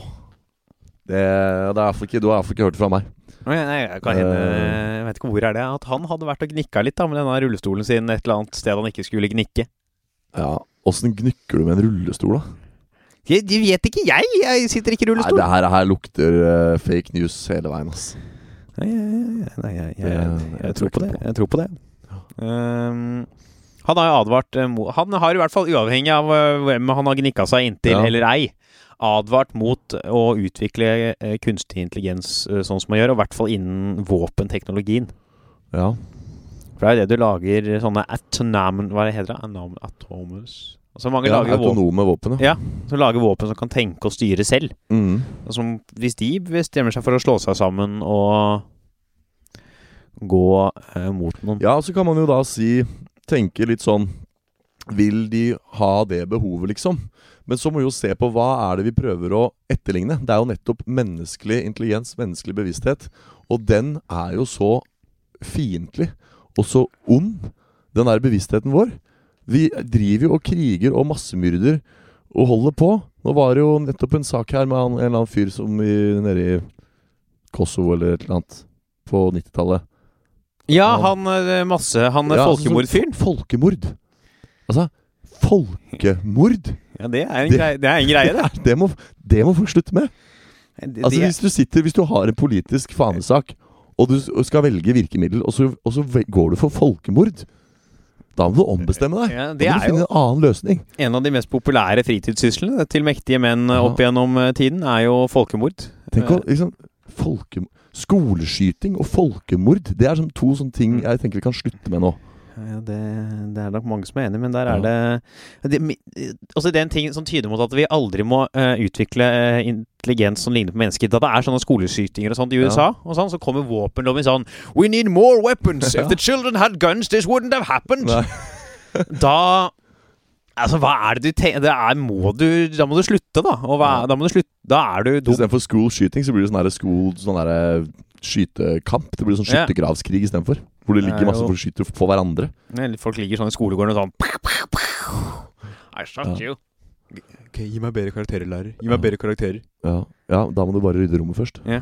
Det, det er i hvert fall ikke, du har iallfall ikke hørt det fra meg. Nei, nei, jeg kan hende Eh. Jeg vet ikke hvor er det At han hadde vært og gnikka litt da med denne rullestolen sin et eller annet sted han ikke skulle gnikke. Ja, Åssen gnikker du med en rullestol, da? Jeg, jeg vet ikke, jeg! Jeg sitter ikke i Nei, rullestol. det her, her lukter eh, fake news hele veien, ass. Nei, jeg, nei, jeg, jeg, jeg, jeg, jeg tror på det. Jeg tror på det. Um, han har jo advart mot... Han har i hvert fall, uavhengig av eh, hvem han har gnikka seg inntil Ja. eller ei, advart mot å utvikle eh, kunstig intelligens eh, sånn som man gjør, og i hvert fall innen våpenteknologien. Ja. For det er jo det du lager sånne atonamen... Hva heter det? Anom, atomus Altså mange ja lager autonome våpen, ja. Ja. som lager våpen som kan tenke og styre selv. Mm. Og Som, hvis de bestemmer seg for å slå seg sammen og gå eh, mot noen Ja, så kan man jo da si Tenke litt sånn Vil de ha det behovet, liksom? Men så må vi jo se på hva er det vi prøver å etterligne. Det er jo nettopp menneskelig intelligens, menneskelig bevissthet. Og den er jo så fiendtlig og så ond, den der bevisstheten vår. Vi driver jo og kriger og massemyrder og holder på. Nå var det jo nettopp en sak her med en eller annen fyr som i, nede i Kosovo eller et eller annet på 90-tallet. Ja, han eh, masse Han Ja, ja, altså, folkemordfyren. fol- Folkemord. Altså, folkemord! Ja, det er en Det- greie, det. Er en greie, *laughs* det. Det, det, må, det må folk slutte med. Det- Altså, det- hvis du sitter Hvis du har en politisk fanesak, og du s- og skal velge virkemiddel, og så, og så går du for folkemord Da må du ombestemme deg. Ja, Da må du er finne jo en annen løsning. en av de mest populære fritidssyslene til mektige menn Ja. opp gjennom eh, tiden, er jo folkemord. Tenk å liksom folke, Skoleskyting og folkemord, det er sånn to sånne ting Mm. jeg tenker vi kan slutte med nå. Ja, det, det er nok mange som er enig, men der er Ja. det, det Altså det er en ting som tyder mot at vi aldri må uh, utvikle eh, intelligens som ligner på mennesker. Da det er sånne skoleskytinger og sånt i Ja. USA, og sånn, så kommer våpenloven sånn We need more weapons! If *laughs* the children had guns, this wouldn't have happened! Da Altså, hva er det du tenker det er, må du, Da må du slutte, da. Og hva, Ja. Da må du slutte Da er du dum. Istedenfor school shooting så blir det sånn der school Sånn der skytekamp. Det blir sånn skyttergravskrig istedenfor. Hvor det er ligger masse folk skyter på hverandre. Folk ligger sånn i skolegården og sånn I shot Ja. you. Ok, Gi meg bedre karakterer, lærer. Gi meg Ja. bedre karakterer. Ja. ja, da må du bare rydde rommet først. Ja.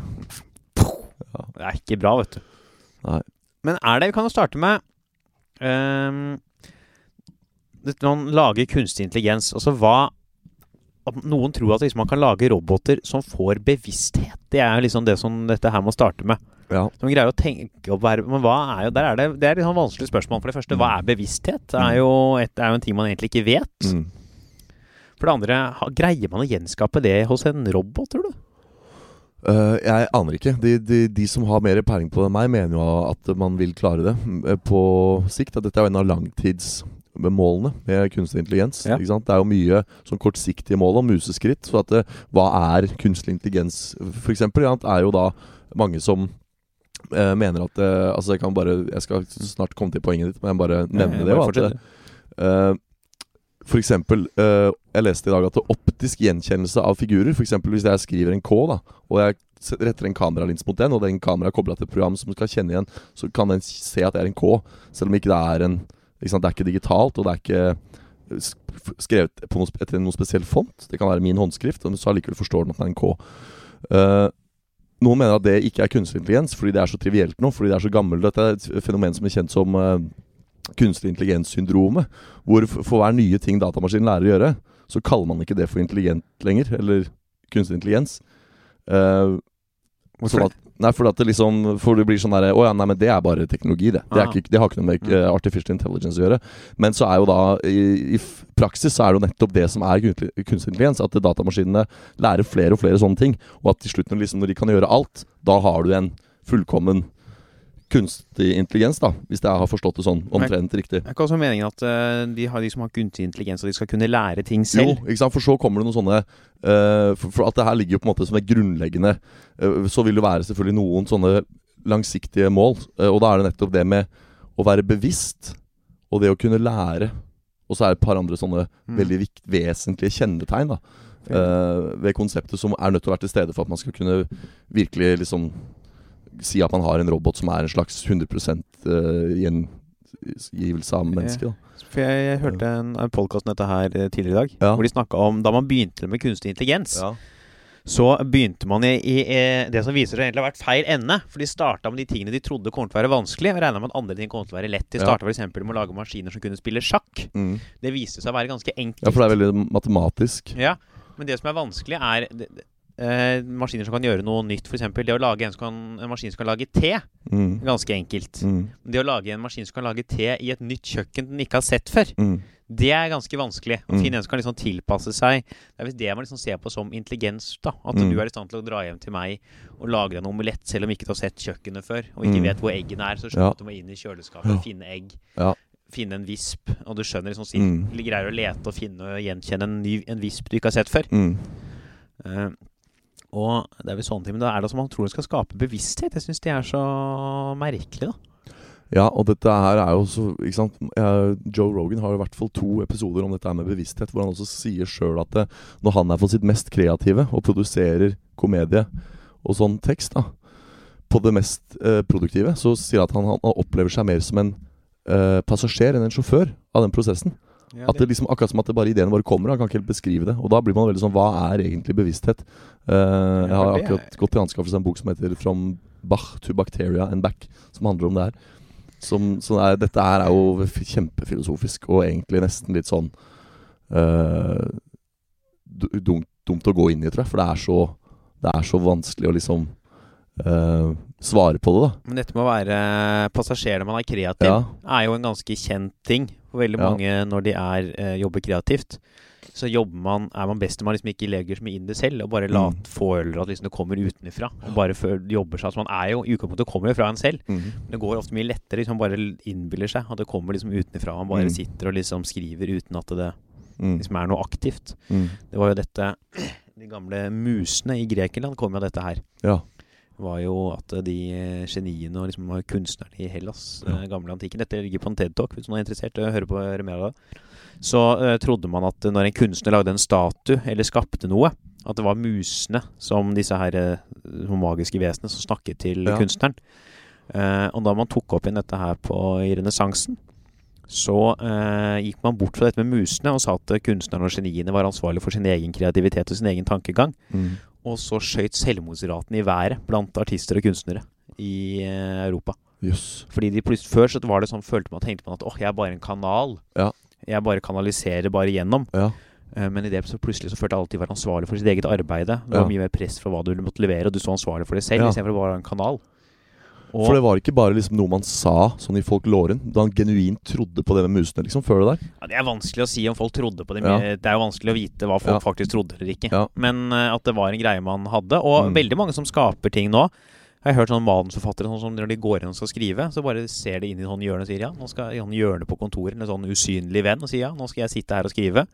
Det er ikke bra, vet du. Nei. Men er det Vi kan jo starte med ehm, det- Man lager kunstig intelligens. Altså hva Noen tror at liksom man kan lage roboter som får bevissthet. Det er jo liksom det som dette her må starte med. Ja. Som greier å tenke og være Men hva er jo Der er det Det er et sånn vanskelig spørsmål. For det første, hva er bevissthet? Det er jo, et, er jo en ting man egentlig ikke vet. Mm. For det andre, greier man å gjenskape det hos en robot, tror du? Uh, jeg aner ikke. De, de, de som har mer peiling på det enn meg, mener jo at man vil klare det eh, på sikt. At dette er jo en av langtidsmålene med kunstig intelligens. Ja. Det er jo mye sånn kortsiktige mål og museskritt. Så at det, hva er kunstig intelligens, f.eks.? er jo da mange som eh, mener at eh, Altså, jeg kan bare Jeg skal snart komme til poenget ditt, men jeg bare nevne det. Bare At, fortsett. Eh, for eksempel, eh, jeg leste i dag at det optisk gjenkjennelse av figurer For eksempel hvis jeg skriver en K da Og jeg retter en kameralins mot den Og den kamera er koblet til et program som skal kjenne igjen Så kan den se at det er en K Selv om ikke det er en? Det er ikke digitalt Og det er ikke skrevet på noe, etter noen spesiell font Det kan være min håndskrift Men så allikevel forstår den at det er en K Uh, Noen mener at det ikke er kunstig intelligens Fordi det er så trivielt nå Fordi det er så gammelt Dette er et fenomen som er kjent som uh, kunstig intelligens-syndromet. Hvor for hver nye ting datamaskinen lærer å gjøre, så kaller man ikke det for intelligent lenger. Eller kunstig intelligens. Eh, Hvorfor sånn at, nei, for, at det liksom For det blir sånn derre Å ja, nei, men det er bare teknologi, det. Det, er Ah. ikke, det har ikke noe med eh, artificial intelligence å gjøre. Men så er jo da i, i praksis så er det jo nettopp det som er kunstig kunstig intelligens. At datamaskinene lærer flere og flere sånne ting. Og at til slutt, når, liksom, når de kan gjøre alt, da har du en fullkommen kunstig intelligens, da. Hvis jeg har forstått det sånn omtrent riktig. Det er ikke også meningen at uh, de, har, de som har kunstig intelligens, og de skal kunne lære ting Jo, selv? ikke sant? For så kommer det noen sånne uh, for, for at det her ligger jo på en måte som er grunnleggende Uh, Så vil det være selvfølgelig noen sånne langsiktige mål. og da er det nettopp det med å være bevisst, og det å kunne lære. Og så er det et par andre sånne Mm. veldig vikt, vesentlige kjennetegn da ved konseptet som er nødt til å være til stede for at man skal kunne virkelig liksom si at man har en robot som er en slags 100 uh, gjengivelse av mennesket. For jeg, jeg hørte en, en podkast om dette her eh, tidligere i dag, Ja. hvor de snakka om da man begynte med kunstig intelligens. Ja. Så begynte man i, i, i, det som viser seg egentlig har vært feil ende. For de starta med de tingene de trodde kom til å være vanskelig, og regna med at andre ting kom til å være lett. De Ja. f.eks. med å lage maskiner som kunne spille sjakk. Mm. Det viste seg å være ganske enkelt. ja, for det er veldig matematisk. Ja, men det som er vanskelig, er det, eh, maskiner som kan gjøre noe nytt. F.eks. det å lage en, som kan, en maskin som kan lage te. Mm. Ganske enkelt. Mm. Det å lage en maskin som kan lage te i et nytt kjøkken den ikke har sett før, Mm. det er ganske vanskelig. Å Mm. finne en som kan liksom tilpasse seg Det er det man liksom ser på som intelligens. da At Mm. du er i stand til å dra hjem til meg og lage deg en omelett selv om ikke du har sett kjøkkenet før, og ikke Mm. vet hvor eggene er. Så skjønner du Ja. at du må inn i kjøleskapet Ja. og finne egg. Ja. Finne en visp, og du skjønner liksom Mm. greier å lete og finne og gjenkjenne en, ny, en visp du ikke har sett før. Mm. Eh, og det er vel sånne ting Men da er det som man tror det skal skape bevissthet. Jeg syns det er så merkelig, da. Ja, og dette her er jo så ikke sant? Eh, Joe Rogan har i hvert fall to episoder om dette her med bevissthet, hvor han også sier sjøl at det, når han er på sitt mest kreative og produserer komedie og sånn tekst, da, på det mest eh, produktive, så sier han at han, han opplever seg mer som en eh, passasjer enn en sjåfør av den prosessen. At det liksom Akkurat som at det bare ideene bare kommer. Han kan ikke helt beskrive det. Og da blir man veldig sånn Hva er egentlig bevissthet? Uh, jeg har akkurat gått til anskaffelse av en bok som heter 'From Bach to Bacteria and Back', som handler om det her. Som, som er, dette her er jo kjempefilosofisk, og egentlig nesten litt sånn uh, dumt, dumt å gå inn i, tror jeg. For det er så, det er så vanskelig å liksom eh, svare på det, da. Men dette med å være passasjer når man er kreativ, Ja. er jo en ganske kjent ting for veldig Ja. mange når de er, uh, jobber kreativt. Så jobber man, er man best når man liksom ikke legger så mye inn det selv, og bare Mm. lat føler at liksom det kommer utenfra. Og bare før, jobber seg Altså man er jo i utgangspunktet kommer jo fra en selv. Mm. Men det går ofte mye lettere hvis man bare innbiller seg at det kommer liksom utenfra. Man bare Mm. sitter og liksom skriver uten at det Mm. liksom er noe aktivt. Mm. Det var jo dette De gamle musene i Grekenland kom jo av dette her. Ja. Var jo at de eh, geniene og liksom kunstnerne i Hellas, Ja. eh, gamle antikken Dette ligger på en TED-talk, hvis noen er interessert i å høre på mer av det. Så eh, trodde man at når en kunstner lagde en statue eller skapte noe, at det var musene som disse her eh, magiske vesenene som snakket til Ja. kunstneren. Eh, og da man tok opp igjen dette her på, i renessansen, så eh, gikk man bort fra dette med musene og sa at eh, kunstnerne og geniene var ansvarlig for sin egen kreativitet og sin egen tankegang. Mm. Og så skøyt selvmordsraten i været blant artister og kunstnere i eh, Europa. Yes. Fordi de plutselig Før så var det sånn, følte man tenkte man at åh, jeg er bare en kanal. Ja. Jeg bare kanaliserer bare gjennom. Ja. Eh, Men i det så plutselig så følte alle at de var ansvarlig for sitt eget arbeid. Det var Ja. mye mer press for hva du måtte levere, og du sto ansvarlig for det selv Ja. istedenfor å være en kanal. Og, For det var ikke bare liksom noe man sa sånn i folklåren. Da han genuint trodde på det med musene, liksom, før det der. ja, det er vanskelig å si om folk trodde på det. Ja. Det er jo vanskelig å vite hva folk Ja. faktisk trodde eller ikke. Ja. Men uh, at det var en greie man hadde. Og Mm. veldig mange som skaper ting nå. Jeg har hørt sånne manusforfattere sånn som når de går inn og skal skrive, så bare ser de inn i sånn hjørne og sier ja, nå skal i sånn hjørne på kontoret, en sånn usynlig venn, og sier ja, nå skal jeg sitte her og skrive.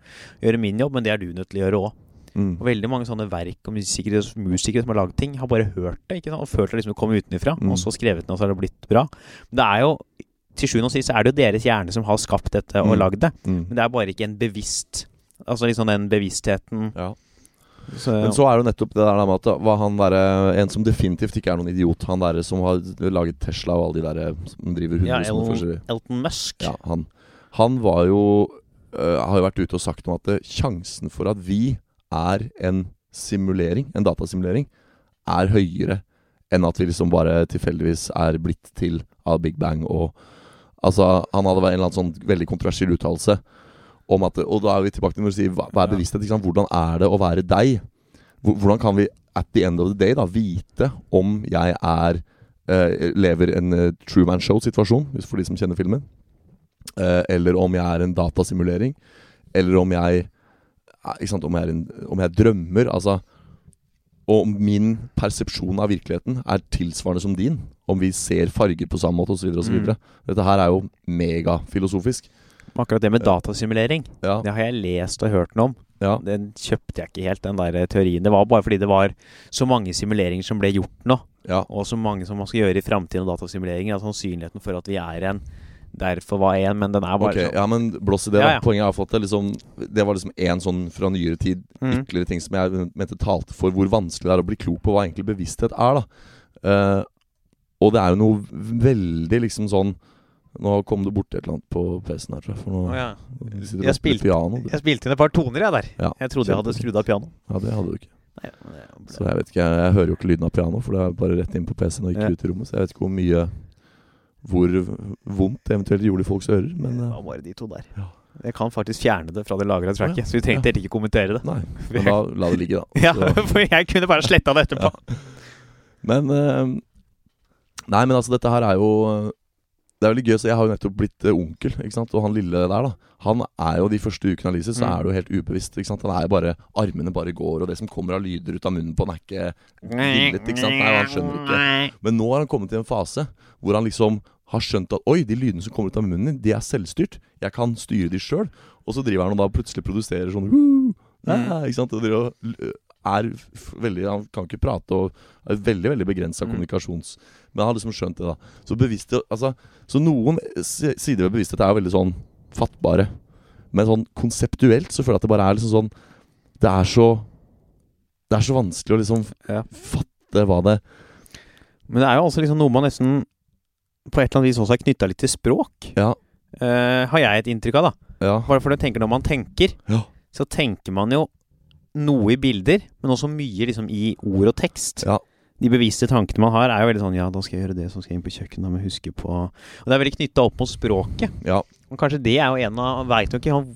Gjøre min jobb, men det er du nødt til å gjøre òg. Mm. Og veldig mange sånne verk og musikere, musikere som har lagd ting, har bare hørt det ikke sant? og følt det liksom komme utenfra, Mm. og så skrevet det, og så har det blitt bra. Men det er jo til sjuende og sist så er det jo deres hjerne som har skapt dette og Mm. lagd det. Mm. Men det er bare ikke en bevisst Altså liksom den bevisstheten Ja. så, Men så er det jo nettopp det der med at var han der, En som definitivt ikke er noen idiot. Han der som har laget Tesla og alle de der som driver hundre ja, El forskjellige Elton Musk. Ja, han, han var jo øh, Har jo vært ute og sagt noe at sjansen for at vi er en simulering, en datasimulering, er høyere enn at vi liksom bare tilfeldigvis er blitt til av Big Bang og Altså, han hadde en eller annen sånn veldig kontroversiell uttalelse om at Og da er vi tilbake til når du sier hva, hva er bevissthet? Ikke sant? Hvordan er det å være deg? Hvordan kan vi at the end of the day da vite om jeg er eh, lever en uh, Truman Show-situasjon, for de som kjenner filmen? Eh, eller om jeg er en datasimulering. Eller om jeg eh, sant, om, jeg en, om jeg drømmer. Altså Og om min persepsjon av virkeligheten er tilsvarende som din. Om vi ser farger på samme måte osv. osv. Mm. Dette her er jo megafilosofisk. Akkurat det med datasimulering, Ja, det har jeg lest og hørt noe om. ja, Den kjøpte jeg ikke helt, den der teorien. Det var bare fordi det var så mange simuleringer som ble gjort nå, ja. og så mange som man skal gjøre i framtiden, og datasimuleringer. At sannsynligheten for at vi er en Derfor var én, men den er bare okay, sånn. ja, men blås i det. Ja, ja. Poenget jeg har fått det liksom Det var liksom én sånn fra nyere tid Mm. ytterligere ting som jeg mente talte for hvor vanskelig det er å bli klok på hva egentlig bevissthet er. da uh, Og det er jo noe veldig liksom sånn Nå kom du borti et eller annet på PC-en her, tror jeg. For nå ja. jeg, Jeg spilte- piano. du. Jeg spilte inn et par toner, jeg, der. Ja, Jeg trodde jeg hadde skrudd av piano. Ja, det hadde du ikke. Nei, men det Så jeg vet ikke, jeg, jeg hører jo ikke lyden av piano, for det er bare rett inn på PC-en og ikke Ja. ut i rommet. Så jeg vet ikke hvor mye Hvor vondt det eventuelt gjorde i folks ører. Men det eh, var bare de to der. Ja. Jeg kan faktisk fjerne det fra det lagra tracket, ja. så vi trengte ikke kommentere det. nei. *laughs* Men da la det ligge, da. *laughs* Ja, for jeg kunne bare sletta det etterpå. Men eh, Nei, men altså, dette her er jo Det er veldig gøy, så jeg har jo nettopp blitt eh, onkel, ikke sant. Og han lille der, da. Han er jo de første ukene av livet, så Mm. er det jo helt ubevisst. ikke sant? Han er jo bare Armene bare går, og det som kommer av lyder ut av munnen på han, er ikke villet, ikke sant. Nei, han skjønner ikke. Men nå har han kommet til en fase hvor han liksom har skjønt at Oi, de lydene som kommer ut av munnen din, de er selvstyrt. Jeg kan styre de sjøl. Og så driver han og da plutselig produserer sånn «Woo!» ah, Ikke sant. Og og er veldig Han kan ikke prate og er veldig veldig begrensa Mm. kommunikasjons... Men han har liksom skjønt det, da. Så bevissthet Altså, så noen sider ved bevissthet er veldig sånn fattbare. Men sånn konseptuelt så føler jeg at det bare er liksom sånn Det er så Det er så vanskelig å liksom Ja. fatte hva det Men det er jo altså liksom noe man nesten på et eller annet vis også er knytta litt til språk. Ja. Uh, har jeg et inntrykk av, da. Ja. Bare fordi jeg tenker når man tenker, Ja. så tenker man jo noe i bilder, men også mye liksom i ord og tekst. Ja. De bevisste tankene man har, er jo veldig sånn Ja, da skal jeg gjøre det, så skal jeg inn på kjøkkenet, da må jeg huske på Og det er veldig knytta opp mot språket. Ja. Og kanskje det er jo en av Veit jo ikke han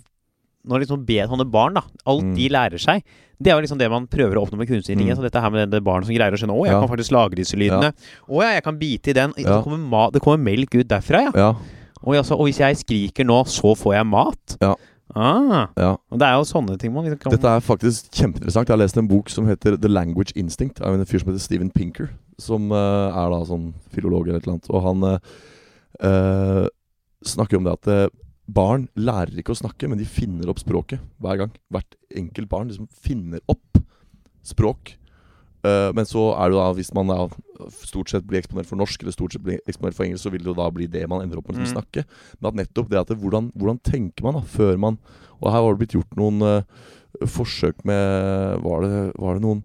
Når liksom ber sånne barn, da Alt Mm. de lærer seg, det er jo liksom det man prøver å oppnå med kunstig intelligens. Mm. Så dette her med det barnet som greier å skjønne Å, jeg Ja. kan faktisk lage disse lydene. Å ja, jeg kan bite i den. Det, kommer det kommer melk ut derfra, ja. Ja. Og, altså, og hvis jeg skriker nå, så får jeg mat. Ja. Ah, ja. og det er jo sånne ting man liksom kan Dette er faktisk kjempeinteressant. Jeg har lest en bok som heter The Language Instinct av en fyr som heter Steven Pinker. Som uh, er da sånn filolog eller et eller annet. Og han eh, snakker om det at barn lærer ikke å snakke, men de finner opp språket hver gang. Hvert enkelt barn liksom finner opp språk. Eh, men så er det da, hvis man da stort sett blir eksponert for norsk, eller stort sett blir eksponert for engelsk, så vil det jo da bli det man ender opp med å Mm. snakke. Men at nettopp det at det, hvordan, hvordan tenker man da, før man Og her var det blitt gjort noen uh, forsøk med Var det, var det noen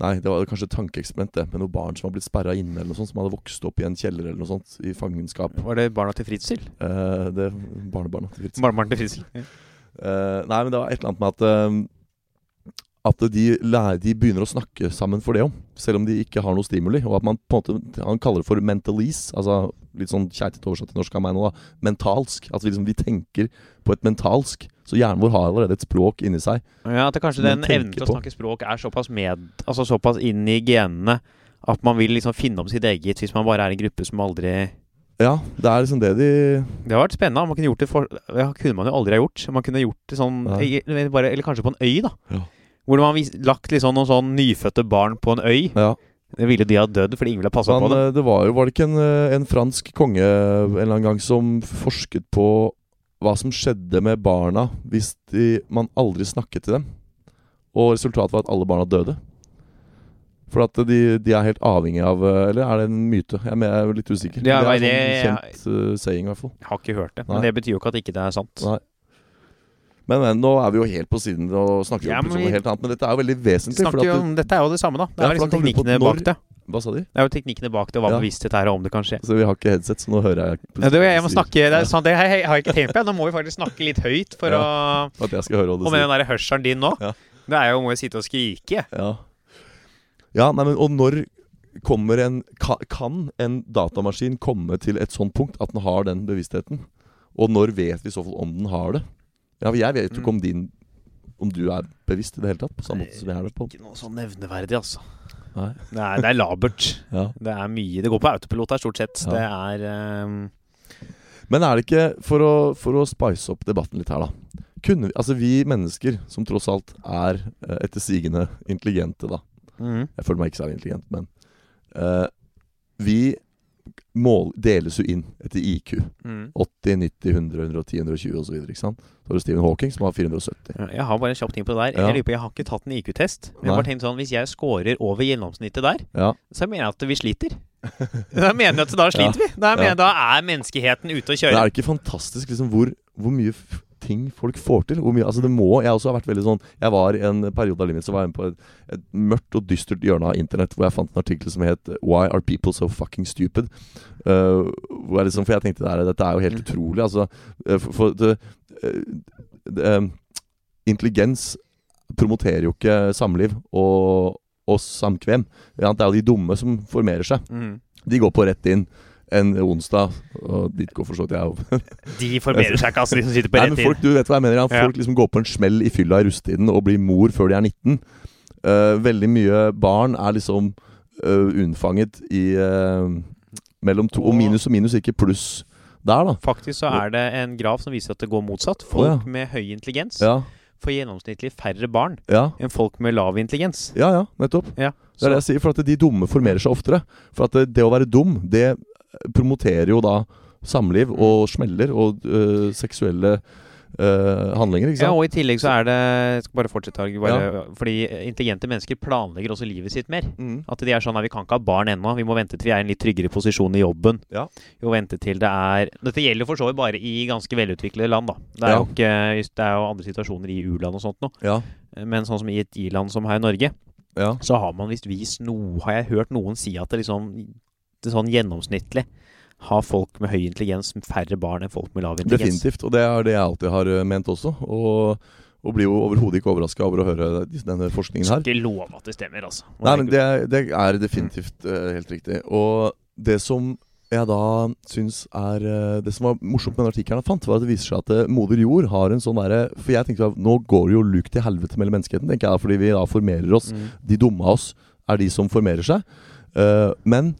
Nei, det var kanskje et tankeeksperiment, det. Med noen barn som var blitt sperra inne, eller noe sånt. Som hadde vokst opp i en kjeller eller noe sånt, i fangenskap. Var det barna til Fritzel? Eh, det Barnebarna til Fritzel. Barnebarn til Fritzel. Ja. Eh, nei, men det var et eller annet med at At de, lærer, de begynner å snakke sammen for det om, selv om de ikke har noe stimuli. Og at man på en måte Han kaller det for mentalese. Altså litt sånn keitete oversatt til norsk av meg nå, da. Mentalsk. At vi liksom vi tenker på et mentalsk. Så hjernen vår har allerede et språk inni seg. Ja, at det kanskje den evnen til å snakke språk er såpass med Altså såpass inn i genene At man vil liksom finne om sitt eget hvis man bare er en gruppe som aldri Ja, det er liksom det de Det har vært spennende. Man kunne gjort det for ja, kunne man jo aldri ha gjort. Man kunne gjort det sånn Eller kanskje på en øy, da. Ja. Hvor man har lagt liksom noen sånn nyfødte barn på en øy. Ja. Det ville de ha dødd fordi ingen ville passa på det. eh, det var jo Var det ikke en, eh, en fransk konge en eller annen gang som forsket på hva som skjedde med barna hvis de, man aldri snakket til dem? Og resultatet var at alle barna døde. For at de, de er helt avhengig av eh, Eller er det en myte? Jeg er, jeg er litt usikker. Ja, det er en sånn kjent uh, saying, i hvert fall. Jeg har ikke hørt det. Nei. Men det betyr jo ikke at ikke det er sant. Nei. Men, men nå er vi jo helt på siden og snakker Ja, om noe helt annet. Men dette er jo veldig vesentlig. Snakker jo dette er jo det samme, da. Det Ja, er for liksom teknikkene bak det. hva sa de? Det er jo teknikkene bak det, hva Ja. bevissthet er, og om det kan skje. Så vi har ikke headset, så nå hører jeg Ja, det, jeg må snakke, det, er sant, det har jeg ikke tenkt på. Nå må vi faktisk snakke litt høyt for Ja. å at jeg skal høre hva du Og med den der hørselen din nå, Ja. det er jo må jeg sitte og skrike. Ja, ja nei, men, og når kommer en Kan en datamaskin komme til et sånt punkt at den har den bevisstheten? Og når vet vi i så fall om den har det? Ja, Jeg vet jo ikke Mm. om din Om du er bevisst i det hele tatt, på samme måte som jeg er det på. Ikke noe sånn nevneverdig, altså. Nei. Er, det er labert. *laughs* Ja. Det er mye Det går på autopilot her, stort sett. Ja. Det er um... Men er det ikke, for å, for å spice opp debatten litt her, da kunne vi, Altså vi mennesker, som tross alt er eh, etter sigende intelligente, da Mm. Jeg føler meg ikke særlig intelligent, men uh, Vi mål, deles jo inn etter IQ. Mm. 80, 90, 100, 110, 120 osv. Så? Så har du Stephen Hawking som har 470. Jeg har bare en kjapp ting på det der. Ja. Jeg på, jeg har ikke tatt en IQ-test. Men jeg har bare tenkt sånn, Hvis jeg scorer over gjennomsnittet der, Ja. så mener jeg at vi sliter. *laughs* Da mener jeg at da sliter vi. Da, mener Ja. da er menneskeheten ute å kjøre. Det er ikke fantastisk liksom hvor, hvor mye ting folk får til? Hvor mye, altså det må, Jeg også har vært veldig sånn Jeg var i en periode av livet Så var jeg med på et, et mørkt og dystert hjørne av internett hvor jeg fant en artikkel som het 'Why are people so fucking stupid?' Uh, hvor jeg liksom, for jeg tenkte det er, dette er jo helt Mm. utrolig. Altså, uh, for, for det, uh, det, Intelligens promoterer jo ikke samliv og, og samkvem. Ja, Det er jo de dumme som formerer seg. Mm. De går på rett inn en onsdag, og dit går for så vidt jeg òg. *laughs* De formerer seg ikke, altså, de som sitter på rett men folk, du vet hva jeg mener ja. Folk liksom går på en smell i fylla i rusttiden og blir mor før de er 19. Uh, veldig mye barn er liksom uh, unnfanget i uh, mellom to Og minus og minus, ikke pluss der, da. Faktisk så er det en graf som viser at det går motsatt. Folk Folk ja. med høy intelligens Ja, får gjennomsnittlig færre barn ja, enn folk med lav intelligens. ja, ja nettopp. Det er det jeg sier, for at de dumme formerer seg oftere. For at det, det å være dum, det promoterer jo da samliv Mm. og smeller og øh, seksuelle øh, handlinger, ikke Ja, og i tillegg så er det Jeg skal bare fortsette, bare, ja. Fordi intelligente mennesker planlegger også livet sitt mer. Mm. At de er sånn at vi kan ikke ha barn ennå. Vi må vente til vi er i en litt tryggere posisjon i jobben. Ja. Vi må vente til det er Dette gjelder for så vidt bare i ganske velutviklede land, da. Det er, Ja. jo, ikke, det er jo andre situasjoner i u-land og sånt nå. Ja, Men sånn som i et i-land som her i Norge, ja. så har man visst vist noe Har jeg hørt noen si at det liksom sånn gjennomsnittlig har folk med høy intelligens færre barn enn folk med lav intelligens. Definitivt. Og det er det jeg alltid har øh, ment også. Og, og blir jo overhodet ikke overraska over å høre denne forskningen her. Skal ikke love at det stemmer, altså. Man Nei, men det, er- det er definitivt uh, helt riktig. Og det som jeg da syns er uh, Det som var morsomt med den artikkelen jeg fant, var at det viser seg at moder jord har en sånn derre For jeg tenkte at nå går det jo luk til helvete mellom menneskeheten, tenker jeg, fordi vi da formerer oss. Mm. De dumme av oss er de som formerer seg. Eh, men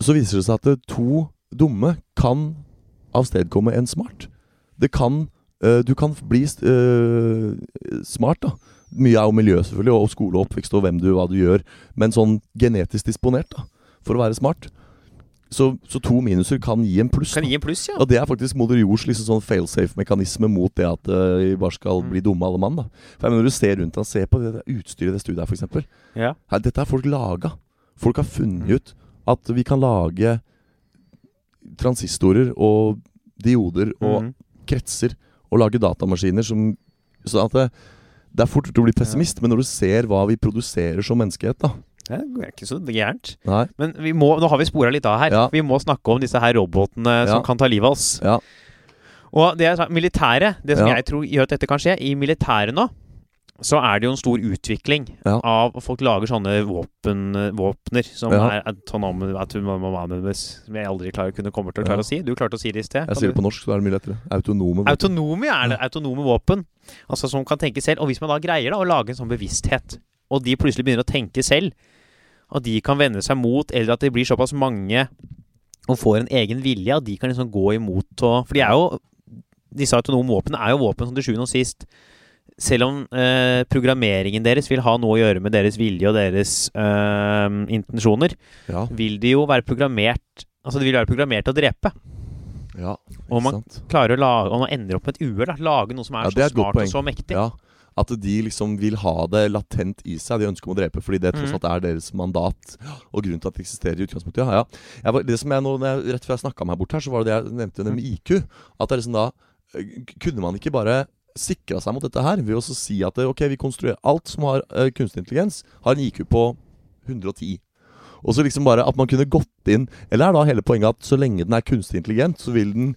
så viser det seg at to dumme kan avstedkomme en smart. Det kan uh, Du kan bli uh, smart, da. Mye er jo miljø, selvfølgelig, og skole og oppvekst og hvem du, hva du gjør. Men sånn genetisk disponert, da, for å være smart. Så, så to minuser kan gi en pluss. Kan gi en pluss, ja. Og det er faktisk moder jords liksom sånn failsafe-mekanisme mot det at vi bare skal Mm. bli dumme alle mann. da For jeg mener, Når du ser rundt deg, og ser på det utstyret i det studiet her, f.eks. ja. Her, dette er folk laga. Folk har funnet ut at vi kan lage transistorer og dioder og mm. kretser og lage datamaskiner som Så at det, det er fort gjort å bli pessimist, men når du ser hva vi produserer som menneskehet, da Det er ikke så gærent. Nei. Men vi må, nå har vi spora litt av her. Ja. Vi må snakke om disse her robotene som Ja. kan ta livet av oss. Ja. Og det er militæret, det som Ja. jeg tror gjør at dette kan skje, i militæret nå så er det jo en stor utvikling Ja. av Folk lager sånne våpen, våpner som Ja. er autonome autonomous, Som jeg aldri klarer, kunne komme til å klare å si. Du klarte å si det i sted. Jeg sier det på norsk, så er det mye lettere. Autonome. våpen. Autonome er det. Autonome våpen. Altså Som kan tenke selv. Og hvis man da greier da å lage en sånn bevissthet, og de plutselig begynner å tenke selv og de kan vende seg mot, eller at det blir såpass mange og får en egen vilje, og de kan liksom gå imot og For de er jo Disse autonome våpnene er jo våpen som til sjuende og sist selv om eh, programmeringen deres vil ha noe å gjøre med deres vilje og deres eh, intensjoner, Ja. vil de jo være programmert Altså, de vil være programmert til å drepe. ja Og ikke man klarer å lage Og man ender opp med et uhell. Lage noe som er Ja, er så smart og så mektig. Ja, At de liksom vil ha det latent i seg, de ønsker om å drepe, fordi det tross Mhm. alt er deres mandat. Og grunnen til at det eksisterer i utgangspunktet. Ja, ja. Var, det som jeg nå, Rett før jeg snakka meg bort her, så var det det jeg nevnte med IQ. At det er liksom da eh, Kunne man ikke bare sikra seg mot dette her ved å si at eh, ok, vi konstruerer alt som har uh, kunstig intelligens, har en IQ på 110. Og så liksom bare at man kunne gått inn Eller er da hele poenget at så lenge den er kunstig intelligent, så vil den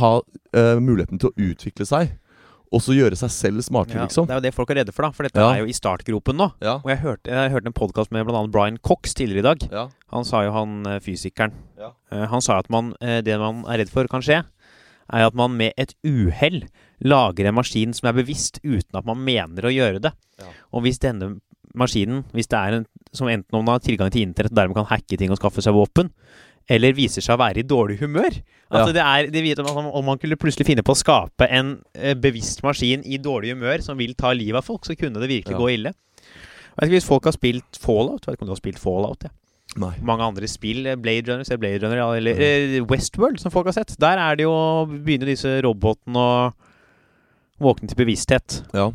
ha uh, muligheten til å utvikle seg. Og så gjøre seg selv smartere, Ja, liksom. Det er jo det folk er redde for, da. For dette Ja. er jo i startgropen nå. Ja. Og jeg hørte, jeg hørte en podkast med bl.a. Brian Cox tidligere i dag. Ja. Han sa jo, han fysikeren eh, Han sa at man, det man er redd for kan skje, er at man med et uhell lager en maskin som er bevisst uten at man mener å gjøre det. Ja. Og hvis denne maskinen, hvis det er en som enten om den har tilgang til internett og dermed kan hacke ting og skaffe seg våpen, eller viser seg å være i dårlig humør Altså Ja. det er, det vet om, om man kunne plutselig finne på å skape en eh, bevisst maskin i dårlig humør som vil ta livet av folk, så kunne det virkelig Ja. gå ille. Jeg vet ikke Hvis folk har spilt Fallout Vet ikke om du har spilt Fallout? Ja. Nei. Mange andre spill, eh, Blade Runner, ser Blade Runner eller eh, Westworld, som folk har sett. Der er det jo begynner disse robotene å våkne til bevissthet Ja.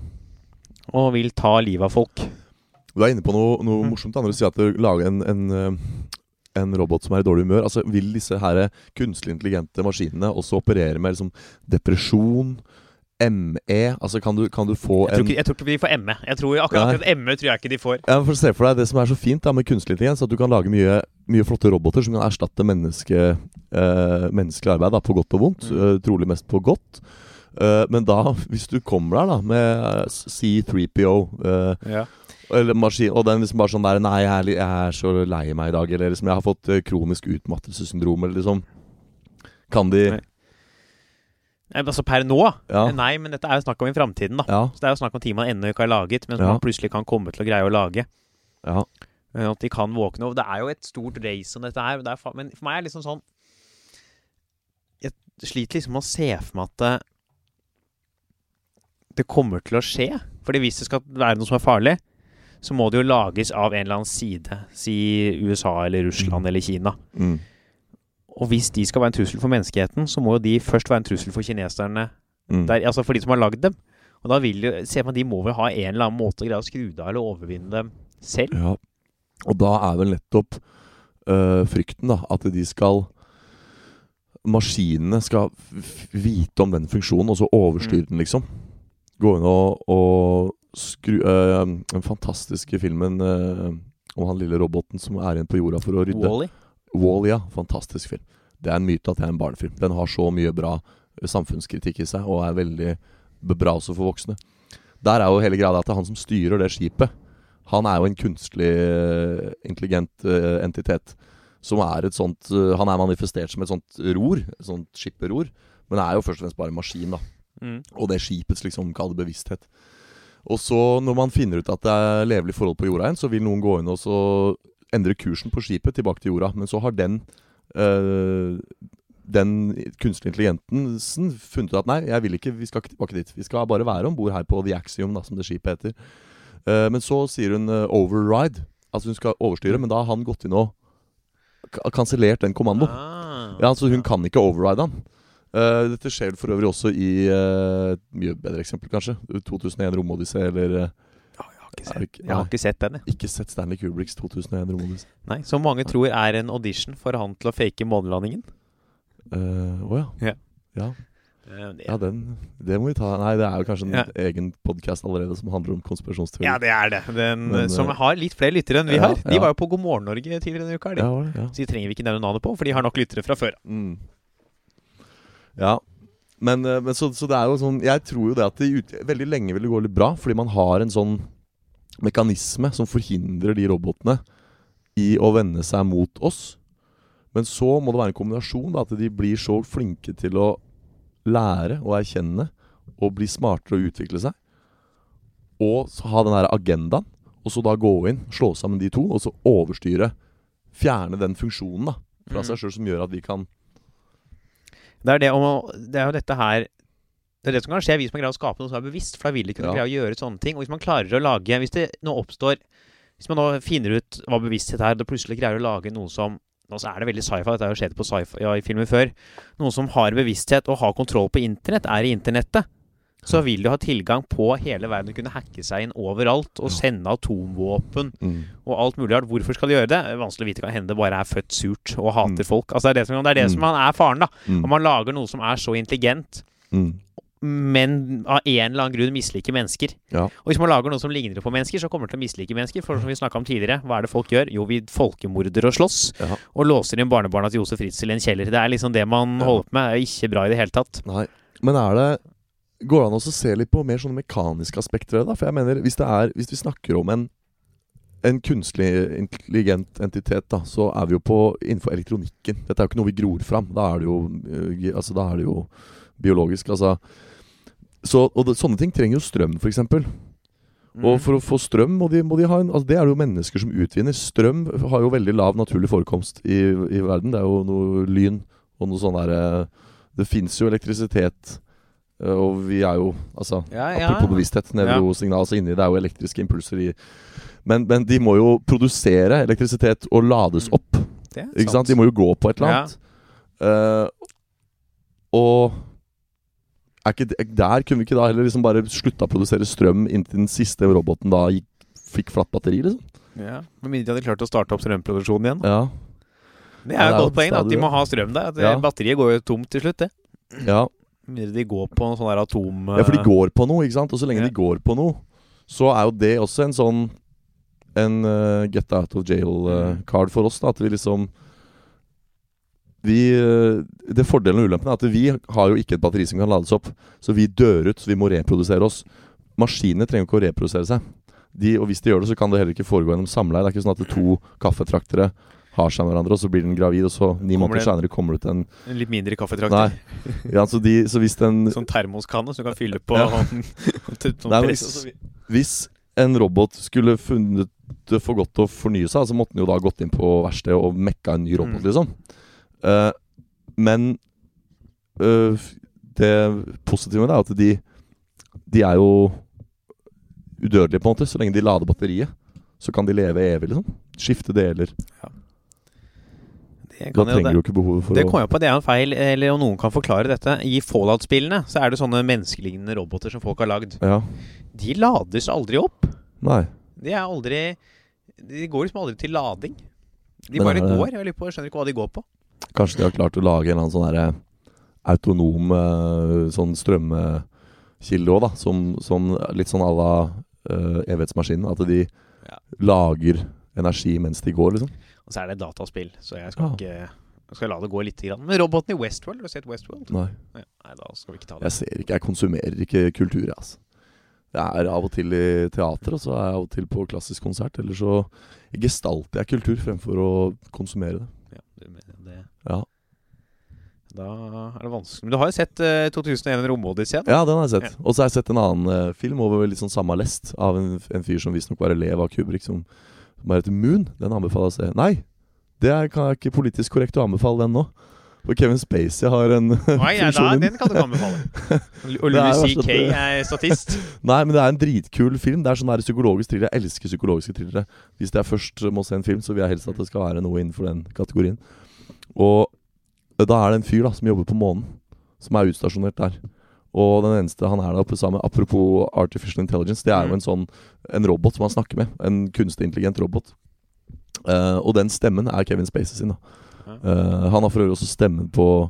og vil ta livet av folk. Du er inne på noe, noe Mm. morsomt. Andre sier at du lager en, en, eh, en robot som er i dårlig humør. Altså, Vil disse her kunstig intelligente maskinene også operere med liksom depresjon, ME? Altså, kan du, kan du få Jeg tror, en ikke, jeg tror ikke de får ME. Jeg tror akkurat, akkurat ME tror jeg ikke de får. ja, for Se for deg det som er så fint da med kunstig intelligens, at du kan lage mye, mye flotte roboter som kan erstatte menneske, eh, menneskelig arbeid, da, på godt og vondt. Mm. eh, trolig mest på godt. Eh, men da, hvis du kommer der da med eh, C3PO eh, Ja. Eller maskin, og den liksom bare sånn der Nei, jeg er, jeg er så lei meg i dag. Eller liksom jeg har fått eh, kronisk utmattelsessyndrom. Eller liksom Kan de Nei. Nei, altså per nå? Ja. Nei, men dette er jo snakk om i framtiden, da. Ja. Så det er jo snakk om ting man ennå ikke har laget, men som Ja. man plutselig kan komme til å greie å lage. ja. Eh, At de kan våkne. over. det er jo et stort race om dette her. Er men for meg er det liksom sånn Jeg sliter liksom med å se for meg at det, kommer til å skje. Fordi hvis det skal være noe som er farlig, så må det jo lages av en eller annen side. Si USA eller Russland eller Kina. Mm. Og hvis de skal være en trussel for menneskeheten, så må jo de først være en trussel for kineserne. Mm. Der, altså for de som har lagd dem. Og da vil jo, se for meg at de må vel ha en eller annen måte å greie å skru det av eller overvinne dem selv. ja. Og da er vel nettopp øh, frykten, da, at de skal Maskinene skal vite om den funksjonen, og så overstyre den, liksom. Gå inn og, og skru uh, Den fantastiske filmen uh, om han lille roboten som er igjen på jorda for å rydde. Wall-E. Wall, ja. Fantastisk film. Det er en myte at det er en barnefilm. Den har så mye bra eh, samfunnskritikk i seg, og er veldig bra også for voksne. Der er jo hele greia at det er han som styrer det skipet. Han er jo en kunstlig intelligent uh, entitet. Som er et sånt Han er manifestert som et sånt ror. Et sånt skipperor. Men er jo først og fremst bare en maskin, da. Mm. Og det skipets liksom det bevissthet. Og så, når man finner ut at det er levelige forhold på jorda igjen, så vil noen gå inn og så endre kursen på skipet tilbake til jorda. Men så har den øh, den kunstige intelligensen funnet ut at nei, jeg vil ikke, vi skal ikke tilbake dit. Vi skal bare være om bord her på The Axiom, da, som det skipet heter. Uh, men så sier hun uh, override. Altså hun skal overstyre, men da har han gått inn og ka- kansellert den kommandoen. Ah. Ja, altså Hun kan ikke override han. Eh, dette skjer for øvrig også i eh, et mye bedre eksempel, kanskje. 2001 Romodyssé eller uh, Ja, jeg har ikke sett, ikke- jeg har ikke sett den, jeg. Ikke sett Stanley Kubricks 2001 Romodyssé. Nei, Som mange tror er en audition for han til å fake månelandingen. Eh, oh, ja. Ja. ja. Ja, den Det må vi ta. Nei, det er jo kanskje en Ja. egen podkast allerede som handler om konspirasjonsteori. Ja, det er det. Den, Men, som har litt flere lyttere enn vi ja, har. De ja. var jo på God morgen Norge tidligere denne uka. De. Så de trenger vi ikke nevne navnet på, for de har nok lyttere fra før. Mm. Ja. Men, eh, men så, så det er jo sånn Jeg tror jo det at det ut, veldig lenge vil det gå litt bra, fordi man har en sånn mekanisme som forhindrer de robotene i å vende seg mot oss. Men så må det være en kombinasjon, da, at de blir så flinke til å lære og erkjenne og bli smartere og utvikle seg. Og så ha den der agendaen. Og så da gå inn, slå sammen de to, og så overstyre Fjerne den funksjonen da fra Mm. seg sjøl som gjør at vi kan Det er, det, om, det er jo dette her Det er det som kan skje hvis man greier å skape noe som er bevisst. For da vil ikke man Ja. greie å gjøre sånne ting. Og hvis man klarer å lage Hvis det nå oppstår Hvis man nå finner ut hva bevissthet er, og plutselig greier å lage noe som Nå så er det veldig sci-fi, dette har jo skjedd på sci-fi-filmer før. Noen som har bevissthet og har kontroll på internett, er i internettet. Så vil du ha tilgang på hele verden. Du kunne hacke seg inn overalt og sende atomvåpen mm. og alt mulig rart. Hvorfor skal de gjøre det? Vanskelig å vite. Kan hende det bare er født surt og hater Mm. folk. Altså Det er det som, det er, det Mm. som er faren, da. Mm. Om man lager noe som er så intelligent, Mm. men av en eller annen grunn misliker mennesker. Ja. Og hvis man lager noe som ligner på mennesker, så kommer det til å mislike mennesker. For som vi snakka om tidligere, hva er det folk gjør? Jo, vi folkemorder og slåss. Ja. Og låser inn barnebarna til Josef Ritzel i en kjeller. Det er liksom det man Ja. holder på med. Det er ikke bra i det hele tatt. Nei. Men er det Går det an å se litt på mer sånne mekaniske aspekter ved det? For jeg mener, hvis, det er, hvis vi snakker om en en kunstlig intelligent entitet, da, så er vi jo på innenfor elektronikken. Dette er jo ikke noe vi gror fram. Da er det jo, øh, altså, da er det jo biologisk. Altså. Så, og det, sånne ting trenger jo strøm, f.eks. Mm. Og for å få strøm må de, må de ha en altså Det er det jo mennesker som utvinner. Strøm har jo veldig lav naturlig forekomst i, i verden. Det er jo noe lyn og noe sånn derre Det fins jo elektrisitet. Eh, Og vi er jo Altså, Ja, ja. apropos bevissthet, nevrosignal altså inni det er jo elektriske impulser i men, men de må jo produsere elektrisitet og lades Mm. opp. Ikke sant? De må jo gå på et eller annet. Eh, og er ikke det, der kunne vi ikke da heller liksom bare slutta å produsere strøm inntil den siste roboten da gikk, fikk flatt batteri, liksom? Ja. Med mindre de hadde klart å starte opp strømproduksjonen igjen. Ja. Det er jo et godt poeng, at de må ha strøm der. At Ja. Batteriet går jo tomt til slutt, det. ja. Mindre de går på en sånn der atom... Ja, for de går på noe, ikke sant? Og så lenge Ja. de går på noe, så er jo det også en sånn En uh, get out of jail-card for oss. da At vi liksom vi, eh, Det Fordelen og ulempen er at vi har jo ikke et batteri som kan lades opp. Så vi dør ut, så vi må reprodusere oss. Maskinene trenger ikke å reprodusere seg. De, og hvis de gjør det, så kan det heller ikke foregå gjennom samleie. Det er ikke sånn at to kaffetraktere har seg med hverandre, og så blir den gravid, og så ni måneder seinere kommer det ut en En litt mindre kaffetrakter. Nei. Ja, så, de, så hvis den Sånn termoskanne som du kan fylle på Ja. *laughs* sånn Nei, hvis, press. hvis, en robot skulle funnet det for godt å fornye seg, så måtte den jo da gått inn på verkstedet og mekka en ny robot, Mm. liksom. Uh, men uh, det positive med det er at de, de er jo udødelige, på en måte. Så lenge de lader batteriet, så kan de leve evig, liksom. Skifte deler. Det Da jo trenger det. du ikke behovet for Det å kom jeg på, det er en feil, eller om noen kan forklare dette. I Fallout-spillene så er det sånne menneskelignende roboter som folk har lagd. Ja. De lades aldri opp. Nei. De er aldri De går liksom aldri til lading. De Men bare er går. Jeg på, jeg skjønner ikke hva de går på. Kanskje de har klart å lage en eller annen sånn derre autonom eh, sånn strømkilde òg, da. Som, som litt sånn à la uh, evighetsmaskinen. At de Ja. lager energi mens de går, liksom. Og så er det dataspill, så jeg skal ah. ikke jeg skal la det gå litt. Grann. Men roboten i Westworld, har du sett Westworld? Nei. Nei, da skal vi ikke ta det. Jeg ser ikke, jeg konsumerer ikke kultur, jeg, altså. Jeg er av og til i teater, og så er jeg av og til på klassisk konsert. Eller så gestalter jeg kultur fremfor å konsumere det. Ja, du mener det, Ja, da er det vanskelig. Men du har jo sett uh, 2001 en romodyssé? ja den har jeg sett. Og så har jeg sett en annen uh, film over litt sånn samme lest, av en, en fyr som visstnok var elev av Kubrick, som, som heter Moon. Den anbefaler jeg å se. Nei, det er, kan jeg ikke politisk korrekt å anbefale den nå. For Kevin Spacey har en *laughs* Nei, ja, da, den kan du ikke anbefale. *laughs* Og Louis C.K. er statist. *laughs* Nei, men det er en dritkul film. Det er sånn der psykologisk thriller. Jeg elsker psykologiske thrillere. Hvis jeg først må se en film, så vil jeg helst at det skal være noe innenfor den kategorien. Og da er det en fyr da som jobber på månen, som er utstasjonert der. Og den eneste han er der oppe sammen apropos artificial intelligence, det er jo Mm. en sånn En robot som han snakker med. En kunstig intelligent robot. Uh, og den stemmen er Kevin Spacey sin. da. Eh, Han har for øvrig også stemmen på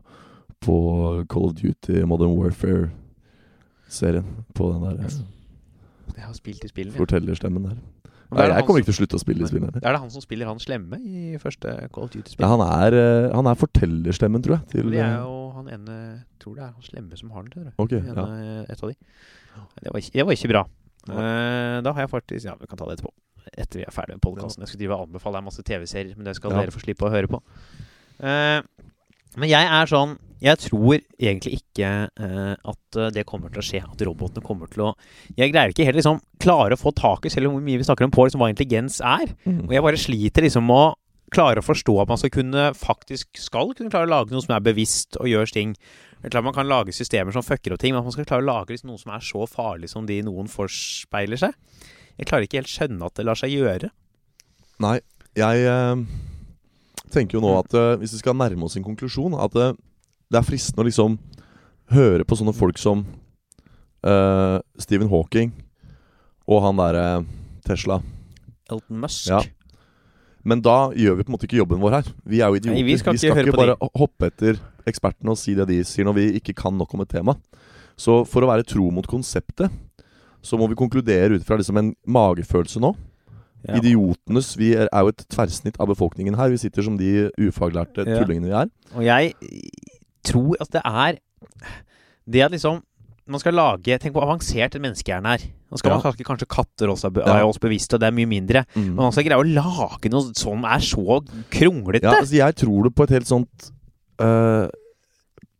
På Call of Duty Modern Warfare-serien. På den der eh, Jeg har spilt i spillene. fortellerstemmen der. Nei, er det jeg kommer ikke til å slutte å spille i spillene. Er det han som spiller han slemme i første Call of Duty-spill? Ja, han, er, eh, han er fortellerstemmen, tror jeg. Til, det er eh, jo han ene Tror det er han slemme som har den, tror jeg. Okay, ja. eh, Et av de. Det var ikke, det var ikke bra. Eh, da har jeg faktisk Ja, vi kan ta det etterpå. Etter vi er ferdig med podkasten. Jeg skal drive og anbefale deg masse TV-serier, men det skal Ja. dere få slippe å høre på. Eh, men jeg er sånn Jeg tror egentlig ikke eh, at eh, det kommer til å skje. At robotene kommer til å Jeg greier ikke helt liksom klare å få tak i, selv om hvor mye vi snakker om på liksom, hva intelligens er. Og jeg bare sliter liksom med å klare å forstå at man skal kunne faktisk skal kunne klare å lage noe som er bevisst og gjør ting. Det er klart Man kan lage systemer som fucker opp ting, men at man skal klare å lage liksom noe som er så farlig som de noen forspeiler seg. Jeg klarer ikke helt skjønne at det lar seg gjøre. Nei, jeg eh, tenker jo nå at eh, hvis vi skal nærme oss en konklusjon At eh, det er fristende å liksom høre på sånne folk som uh, Stephen Hawking og han derre Tesla. Elton Musk. Ja. Men da gjør vi på en måte ikke jobben vår her. Vi er jo idioter. Nei, vi skal ikke ikke på bare hoppe etter ekspertene og si det de sier når vi ikke kan nok om et tema. Så for å være tro mot konseptet, så må vi konkludere ut fra liksom en magefølelse nå. Ja. Idiotenes Vi er, er jo et tverrsnitt av befolkningen her. Vi sitter som de ufaglærte Ja. tullingene vi er. Og jeg tror at det er Det at liksom man skal lage Tenk hvor avansert en menneskehjerne er. Nå skal Ja. man kanskje, kanskje katter også er, Ja. oss bevisste, og det er mye mindre. Men man skal greie å lage noe som er så kronglete. Ja, altså jeg tror det på et helt sånt øh,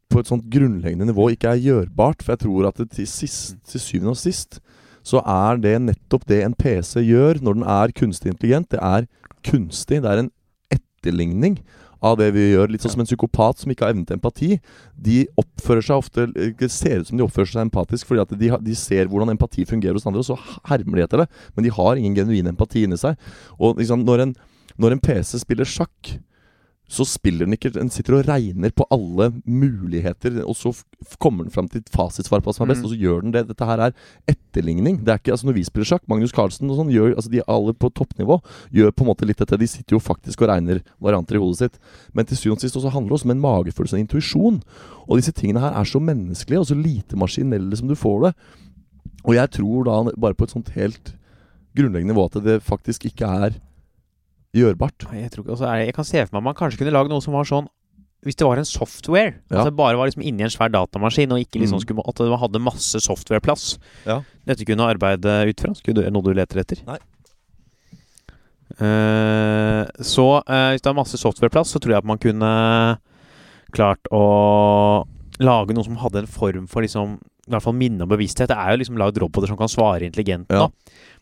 På et sånt grunnleggende nivå ikke er gjørbart. For jeg tror at det til, sist, til syvende og sist så er det nettopp det en PC gjør når den er kunstig intelligent. Det er kunstig. Det er en etterligning av det vi gjør. Litt sånn som en psykopat som ikke har evne til empati. De oppfører seg ofte Det ser ut som de oppfører seg empatisk fordi at de, de ser hvordan empati fungerer hos andre, og så hermer de etter det. Men de har ingen genuin empati inni seg. Og liksom når en, når en PC spiller sjakk, så spiller den ikke Den sitter og regner på alle muligheter, og så kommer den fram til et fasitsvar på hva som er best, Mm. og så gjør den det. Dette her er etterligning. Det er ikke, altså Når vi spiller sjakk, Magnus Carlsen og sånn, gjør, altså de alle på toppnivå gjør på en måte litt dette. De sitter jo faktisk og regner varianter i hodet sitt. Men til syvende og sist også handler det også om en magefølelse og intuisjon. Og disse tingene her er så menneskelige og så lite maskinelle som du får det. Og jeg tror da bare på et sånt helt grunnleggende nivå at det faktisk ikke er gjørbart. Nei, Jeg, tror ikke, altså, jeg kan se for meg at man kanskje kunne lage noe som var sånn Hvis det var en software, Ja. altså bare var liksom inni en svær datamaskin, og ikke liksom Mm. skulle, at det hadde masse softwareplass Ja. dette kunne arbeide ut fra, skulle det noe du leter etter? Nei. Uh, så uh, hvis det er masse softwareplass, så tror jeg at man kunne klart å lage noe som hadde en form for liksom i hvert fall minne og bevissthet. Det er jo liksom lagd roboter som kan svare intelligent Ja.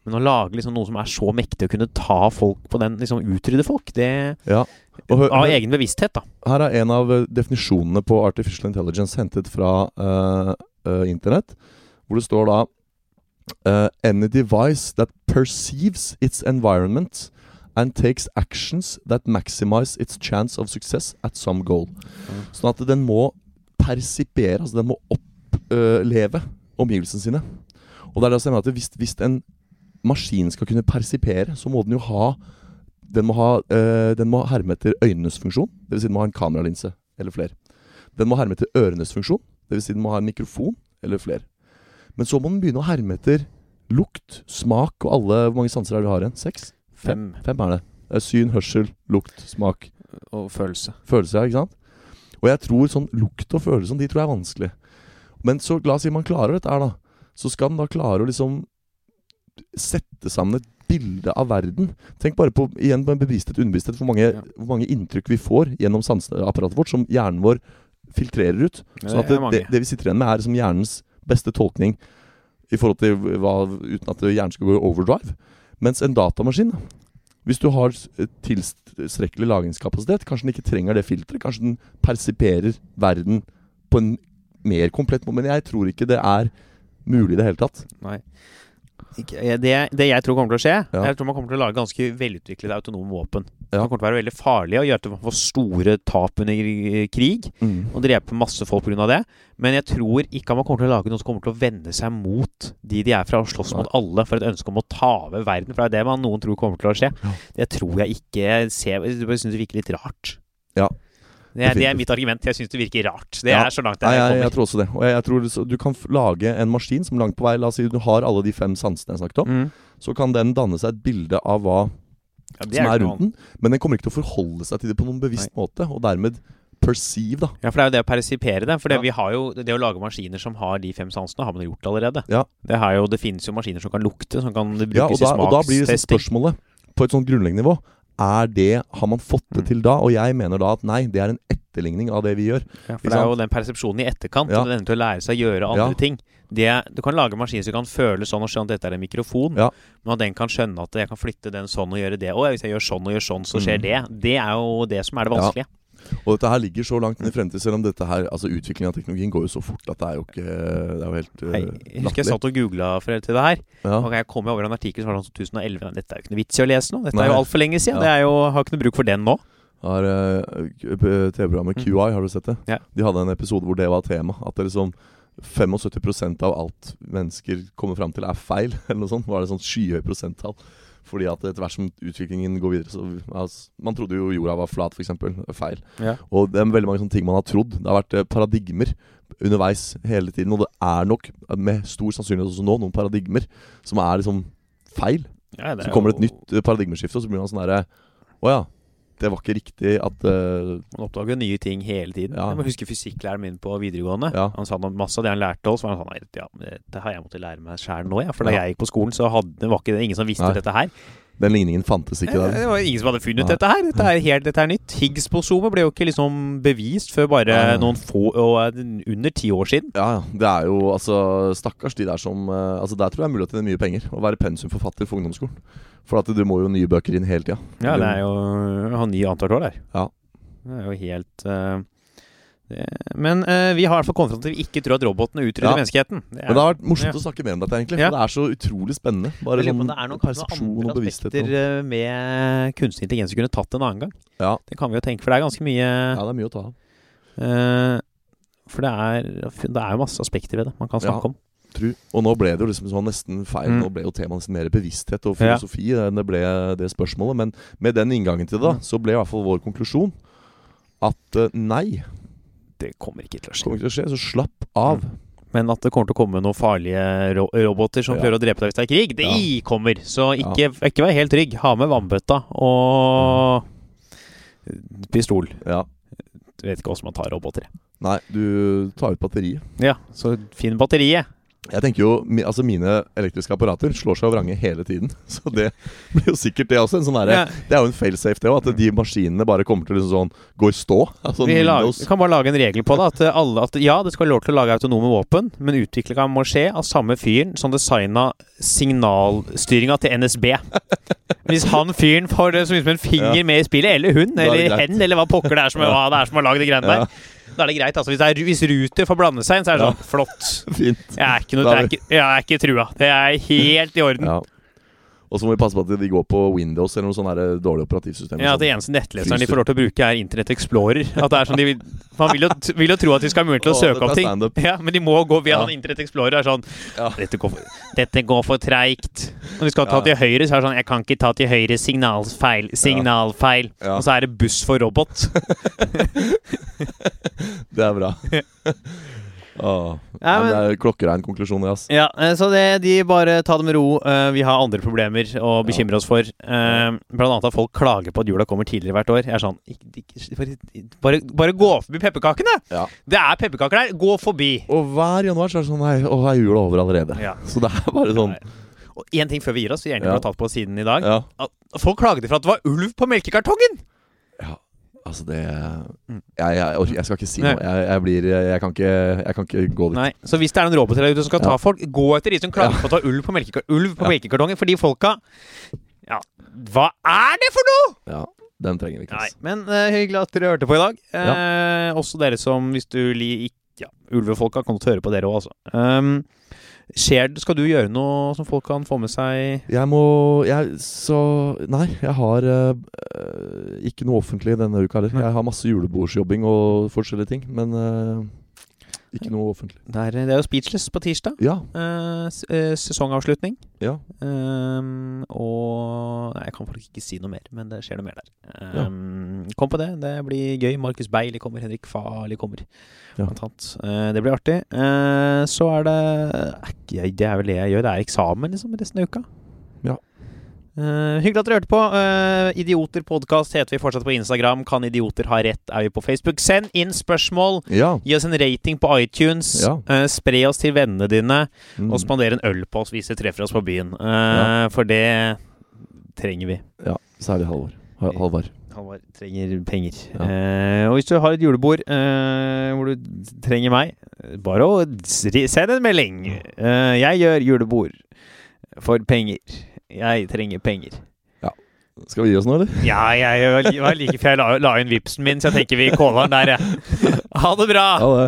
Men å lage liksom noe som er så mektig å kunne ta folk på den, liksom utrydde folk, det Ja. Hør, Av egen bevissthet, da. her er en av eh, definisjonene på artificial intelligence hentet fra uh, uh, internett, hvor det står da uh, Any device that perceives its environment and takes actions that maximize its chance of success at some goal. Mm. Sånn at den må persipere, altså den må oppleve omgivelsene sine. Og det er det som er at hvis, hvis en maskin skal kunne persipere, så må den jo ha den må, ha, øh, den må herme etter øynenes funksjon, dvs. Si den må ha en kameralinse eller flere. Den må herme etter ørenes funksjon, dvs. Si den må ha en mikrofon eller flere. Men så må den begynne å herme etter lukt, smak og alle Hvor mange sanser er det vi har igjen? Seks? Fem. Fem er det. Syn, hørsel, lukt, smak. Og følelse. Følelse, ja, ikke sant? Og jeg tror sånn lukt og følelse sånn, de tror jeg er vanskelig. Men så la oss si man klarer dette her, da. Så skal den da klare å liksom sette sammen et bilde av verden. Tenk bare på igjen på en bevissthet underbevissthet hvor Ja. hvor mange inntrykk vi får gjennom sanseapparatet vårt, som hjernen vår filtrerer ut. Sånn at det, det, det vi sitter igjen med, er som hjernens beste tolkning i forhold til hva, uten at hjernen skal gå i overdrive. Mens en datamaskin, hvis du har tilstrekkelig lagringskapasitet, kanskje den ikke trenger det filteret. Kanskje den persiperer verden på en mer komplett måte. Men jeg tror ikke det er mulig i det hele tatt. Nei. Eh, det, det jeg tror kommer til å skje, Ja. Jeg tror man kommer til å lage ganske velutviklede autonome våpen. Ja. Som kommer til å være veldig farlige og gjøre at man får store tap under krig. krig. Og drepe masse folk pga. det. Men jeg tror ikke man kommer til å lage noe som kommer til å vende seg mot de de er fra, og slåss mot alle for et ønske om å ta over verden. For det er det man noen tror kommer til å skje. Det tror jeg ikke ser- Jeg syns det virker litt rart. Ja. Det er, det er mitt argument. Jeg syns det virker rart. Det er så langt Nei, jeg jeg, jeg tror også det. Og jeg, jeg tror Du kan lage en maskin som langt på vei La oss si du har alle de fem sansene jeg snakket om. Mm. Så kan den danne seg et bilde av hva Ja, som er rundt den. Men den kommer ikke til å forholde seg til det på noen bevisst måte. Og dermed perceive, da. Ja, for det er jo det å persipere det. For det, Ja. vi har jo, det å lage maskiner som har de fem sansene, har man gjort allerede. Ja. Det, har jo, det finnes jo maskiner som kan lukte, som kan brukes Ja, og, da, i og da blir det sånn spørsmålet på et sånt grunnleggende nivå er det Har man fått det Mm. til da? Og jeg mener da at nei, det er en etterligning av det vi gjør. Ja, for det er jo den persepsjonen i etterkant, Ja. og den til å lære seg å gjøre andre Ja. ting. Det, du kan lage en maskin som kan føle sånn og skjønne at dette er en mikrofon, Ja. men at den kan skjønne at jeg kan flytte den sånn og gjøre det. Og hvis jeg gjør sånn og gjør sånn, så skjer Mm. det. Det er jo det som er det vanskelige. Og dette her ligger så langt inn i fremtiden, selv om dette her Altså utviklingen av teknologien går jo så fort at det er jo ikke Det er jo helt uh, Jeg husker jeg satt og googla for til det her. Ja. Og jeg kom over en artikkel som var sånn 2011. Men dette er jo ikke noe vits i å lese nå. Dette er Nei. jo altfor lenge siden. Ja. Det er jo, har ikke noe bruk for den nå. Har uh, TV-programmet Mm. QI, har du sett det? Ja. De hadde en episode hvor det var tema. At det liksom 75% av alt mennesker kommer fram til, er feil. *laughs* Eller noe sånt. Var det sånn skyhøy prosenttall. Fordi at etter hvert som utviklingen går videre så altså, Man trodde jo jorda var flat, f.eks. Feil. Ja. Og det er veldig mange sånne ting man har trodd. Det har vært eh, paradigmer underveis hele tiden. Og det er nok, med stor sannsynlighet også nå, noen paradigmer som er liksom feil. Ja, Så er kommer det et nytt eh, paradigmeskifte, og så blir man sånn herre Å ja. Det var ikke riktig at uh, Man oppdager nye ting hele tiden. Ja. Jeg må huske fysikklæreren min på videregående. Ja. Han sa masse av det han lærte oss. Var han sånn, ja, det, har jeg måttet lære meg sjæl nå, ja. For da jeg gikk på skolen, så hadde, var ikke det ingen som visste Nei. dette her. Den ligningen fantes ikke der. Det var ingen som hadde funnet dette her. Dette er helt dette er nytt. Higgs-bosomet ble jo ikke liksom bevist før bare noen få og eh, under ti år siden. Ja. Det er jo altså Stakkars de der som eh, Altså Der tror jeg er mulig å tjene mye penger. Å være pensumforfatter for ungdomsskolen. For at du må jo nye bøker inn hele tida. Ja, det er jo å ha ny annethvert år der. Ja. Det er jo helt uh Men uh, vi har i hvert fall kommet fram til at vi ikke tror at robotene utrydder Ja. menneskeheten. Det er, Men det har vært morsomt Ja. å snakke mer om dette, egentlig. Ja. For det er så utrolig spennende. Bare sånn det er noen, persepsjon og bevissthet. og- eh, med kunstig intelligens vi kunne tatt en annen gang. Ja. Det kan vi jo tenke, for det er ganske mye Ja, det er mye å ta av. Uh, For det er, det er jo masse aspekter ved det man kan Ja. snakke om. Tru. Og nå ble det jo liksom sånn nesten feil. Mm. Nå ble jo temaet nesten mer bevissthet og Ja. filosofi enn det ble det spørsmålet. Men med den inngangen til det, da, Mm. så ble i hvert fall vår konklusjon at uh, nei, Det kommer ikke til å skje. kommer ikke til å skje. Så slapp av. Men at det kommer til å komme noen farlige ro roboter som Ja. prøver å drepe deg hvis det er krig, det kommer. Så ikke, ikke vær helt trygg. Ha med vannbøtta og pistol. Ja. Du vet ikke hvordan man tar roboter. Nei, du tar ut batteriet. Ja, så finn batteriet. Jeg tenker jo, altså Mine elektriske apparater slår seg av vrange hele tiden. *laughs* Så det blir jo sikkert det også. En sånn der, Ja. Det er jo en failsafe, det òg. At de maskinene bare kommer til liksom sånn gå i stå. *laughs* Altså Vi lager, kan bare lage en regel på det. At, eh, alle, at ja, det skal være lov til å lage autonome våpen, men utviklinga må skje av samme fyren som designa signalstyringa til NSB. *laughs* Hvis han fyren får det så mye som en finger Ja. med i spillet, eller hun, er eller hen, eller hva pokker det er som, det er som har lagd de greiene Ja. der, da er det greit. Altså, hvis, det er, hvis Ruter får blande seg inn, så er det Ja. sånn flott. *laughs* Fint. Jeg er ikke, noe, jeg er er ikke, jeg er ikke trua. Det er helt i orden. Og så må vi passe på at de går på Windows eller noe sånt der dårlig operativsystem. Ja, At det eneste nettleseren de får lov til å bruke, er Internett Explorer. At det er sånn de vil, Man vil jo, vil jo tro at de skal ha mulighet til å søke opp ting. Ja, Men de må gå via Ja. Internett Explorer. Er sånn dette, går for, dette går for treigt. Når de skal ta til høyre, så er det sånn Jeg kan ikke ta til høyre. Signalfeil. Signalfeil. Og så er det buss for robot. *laughs* Det er bra. *laughs* Åh. Ja, men- det er klokkerein konklusjon, Yes. Ja, eh, så det, de bare ta det med ro. Eh, Vi har andre problemer å bekymre oss for. Eh, Blant annet at folk klager på at jula kommer tidligere hvert år. Jeg er sånn bare, bare, gå forbi pepperkakene! Ja. Det er pepperkaker der. Gå forbi! Og hver januar så er det sånn Nei, å, er jula over allerede. Ja. Så det er bare sånn Og én ting før vi gir oss, vi gjerne Ja. har tatt på siden i dag. Folk klagde for at det var ulv på melkekartongen! ja. Altså, det jeg, jeg, jeg skal ikke si noe. Jeg, jeg blir Jeg kan ikke, jeg kan ikke gå dit. Nei, Så hvis det er noen roboter der ute som skal ta Ja. folk, gå etter de som klager Ja. på å ta ulv på, melkekar ulv på Ja. melkekartongen. Fordi folka Ja, hva er det for noe?! Ja, Den trenger vi ikke. Nei, men uh, hyggelig at dere hørte på i dag. Ja Også dere som, hvis du liker ja, ulvefolka, kan du høre på dere òg, altså. Um, skjer, det- skal du gjøre noe som folk kan få med seg? Jeg må Jeg Så Nei, jeg har eh, ikke noe offentlig denne uka heller. Jeg har masse julebordsjobbing og forskjellige ting, men eh, ikke noe offentlig. Det er, det er jo Speechless på tirsdag. Ja. Eh, eh, sesongavslutning. Ja. Um, og Nei, jeg kan faktisk ikke si noe mer, men det skjer noe mer der. Um, Kom på det. Det blir gøy. Markus Beili kommer, Henrik Farli kommer. Ja. Eh, det blir artig. Eh, så er det Det er vel det jeg gjør. Det er eksamen liksom resten av uka. Eh, hyggelig at dere hørte på. Uh, Idioter podkast heter vi fortsatt på Instagram. Kan idioter ha rett? er vi på Facebook. Send inn spørsmål. Ja. Gi oss en rating på iTunes. Ja. Uh, spre oss til vennene dine. Mm. Og spandere en øl på oss hvis dere treffer oss på byen. Ja. For det trenger vi. ja. Særlig Halvor. Ha- Halvard. Halvard trenger penger. Og hvis du har et julebord hvor du trenger meg, bare å send en melding. Jeg gjør julebord for penger. Jeg trenger penger. Skal vi gi oss nå, eller? Ja, jeg var like før jeg la, la inn vipsen min, så jeg tenker vi caller den der, jeg. *laughs* Ha det bra! Ha det.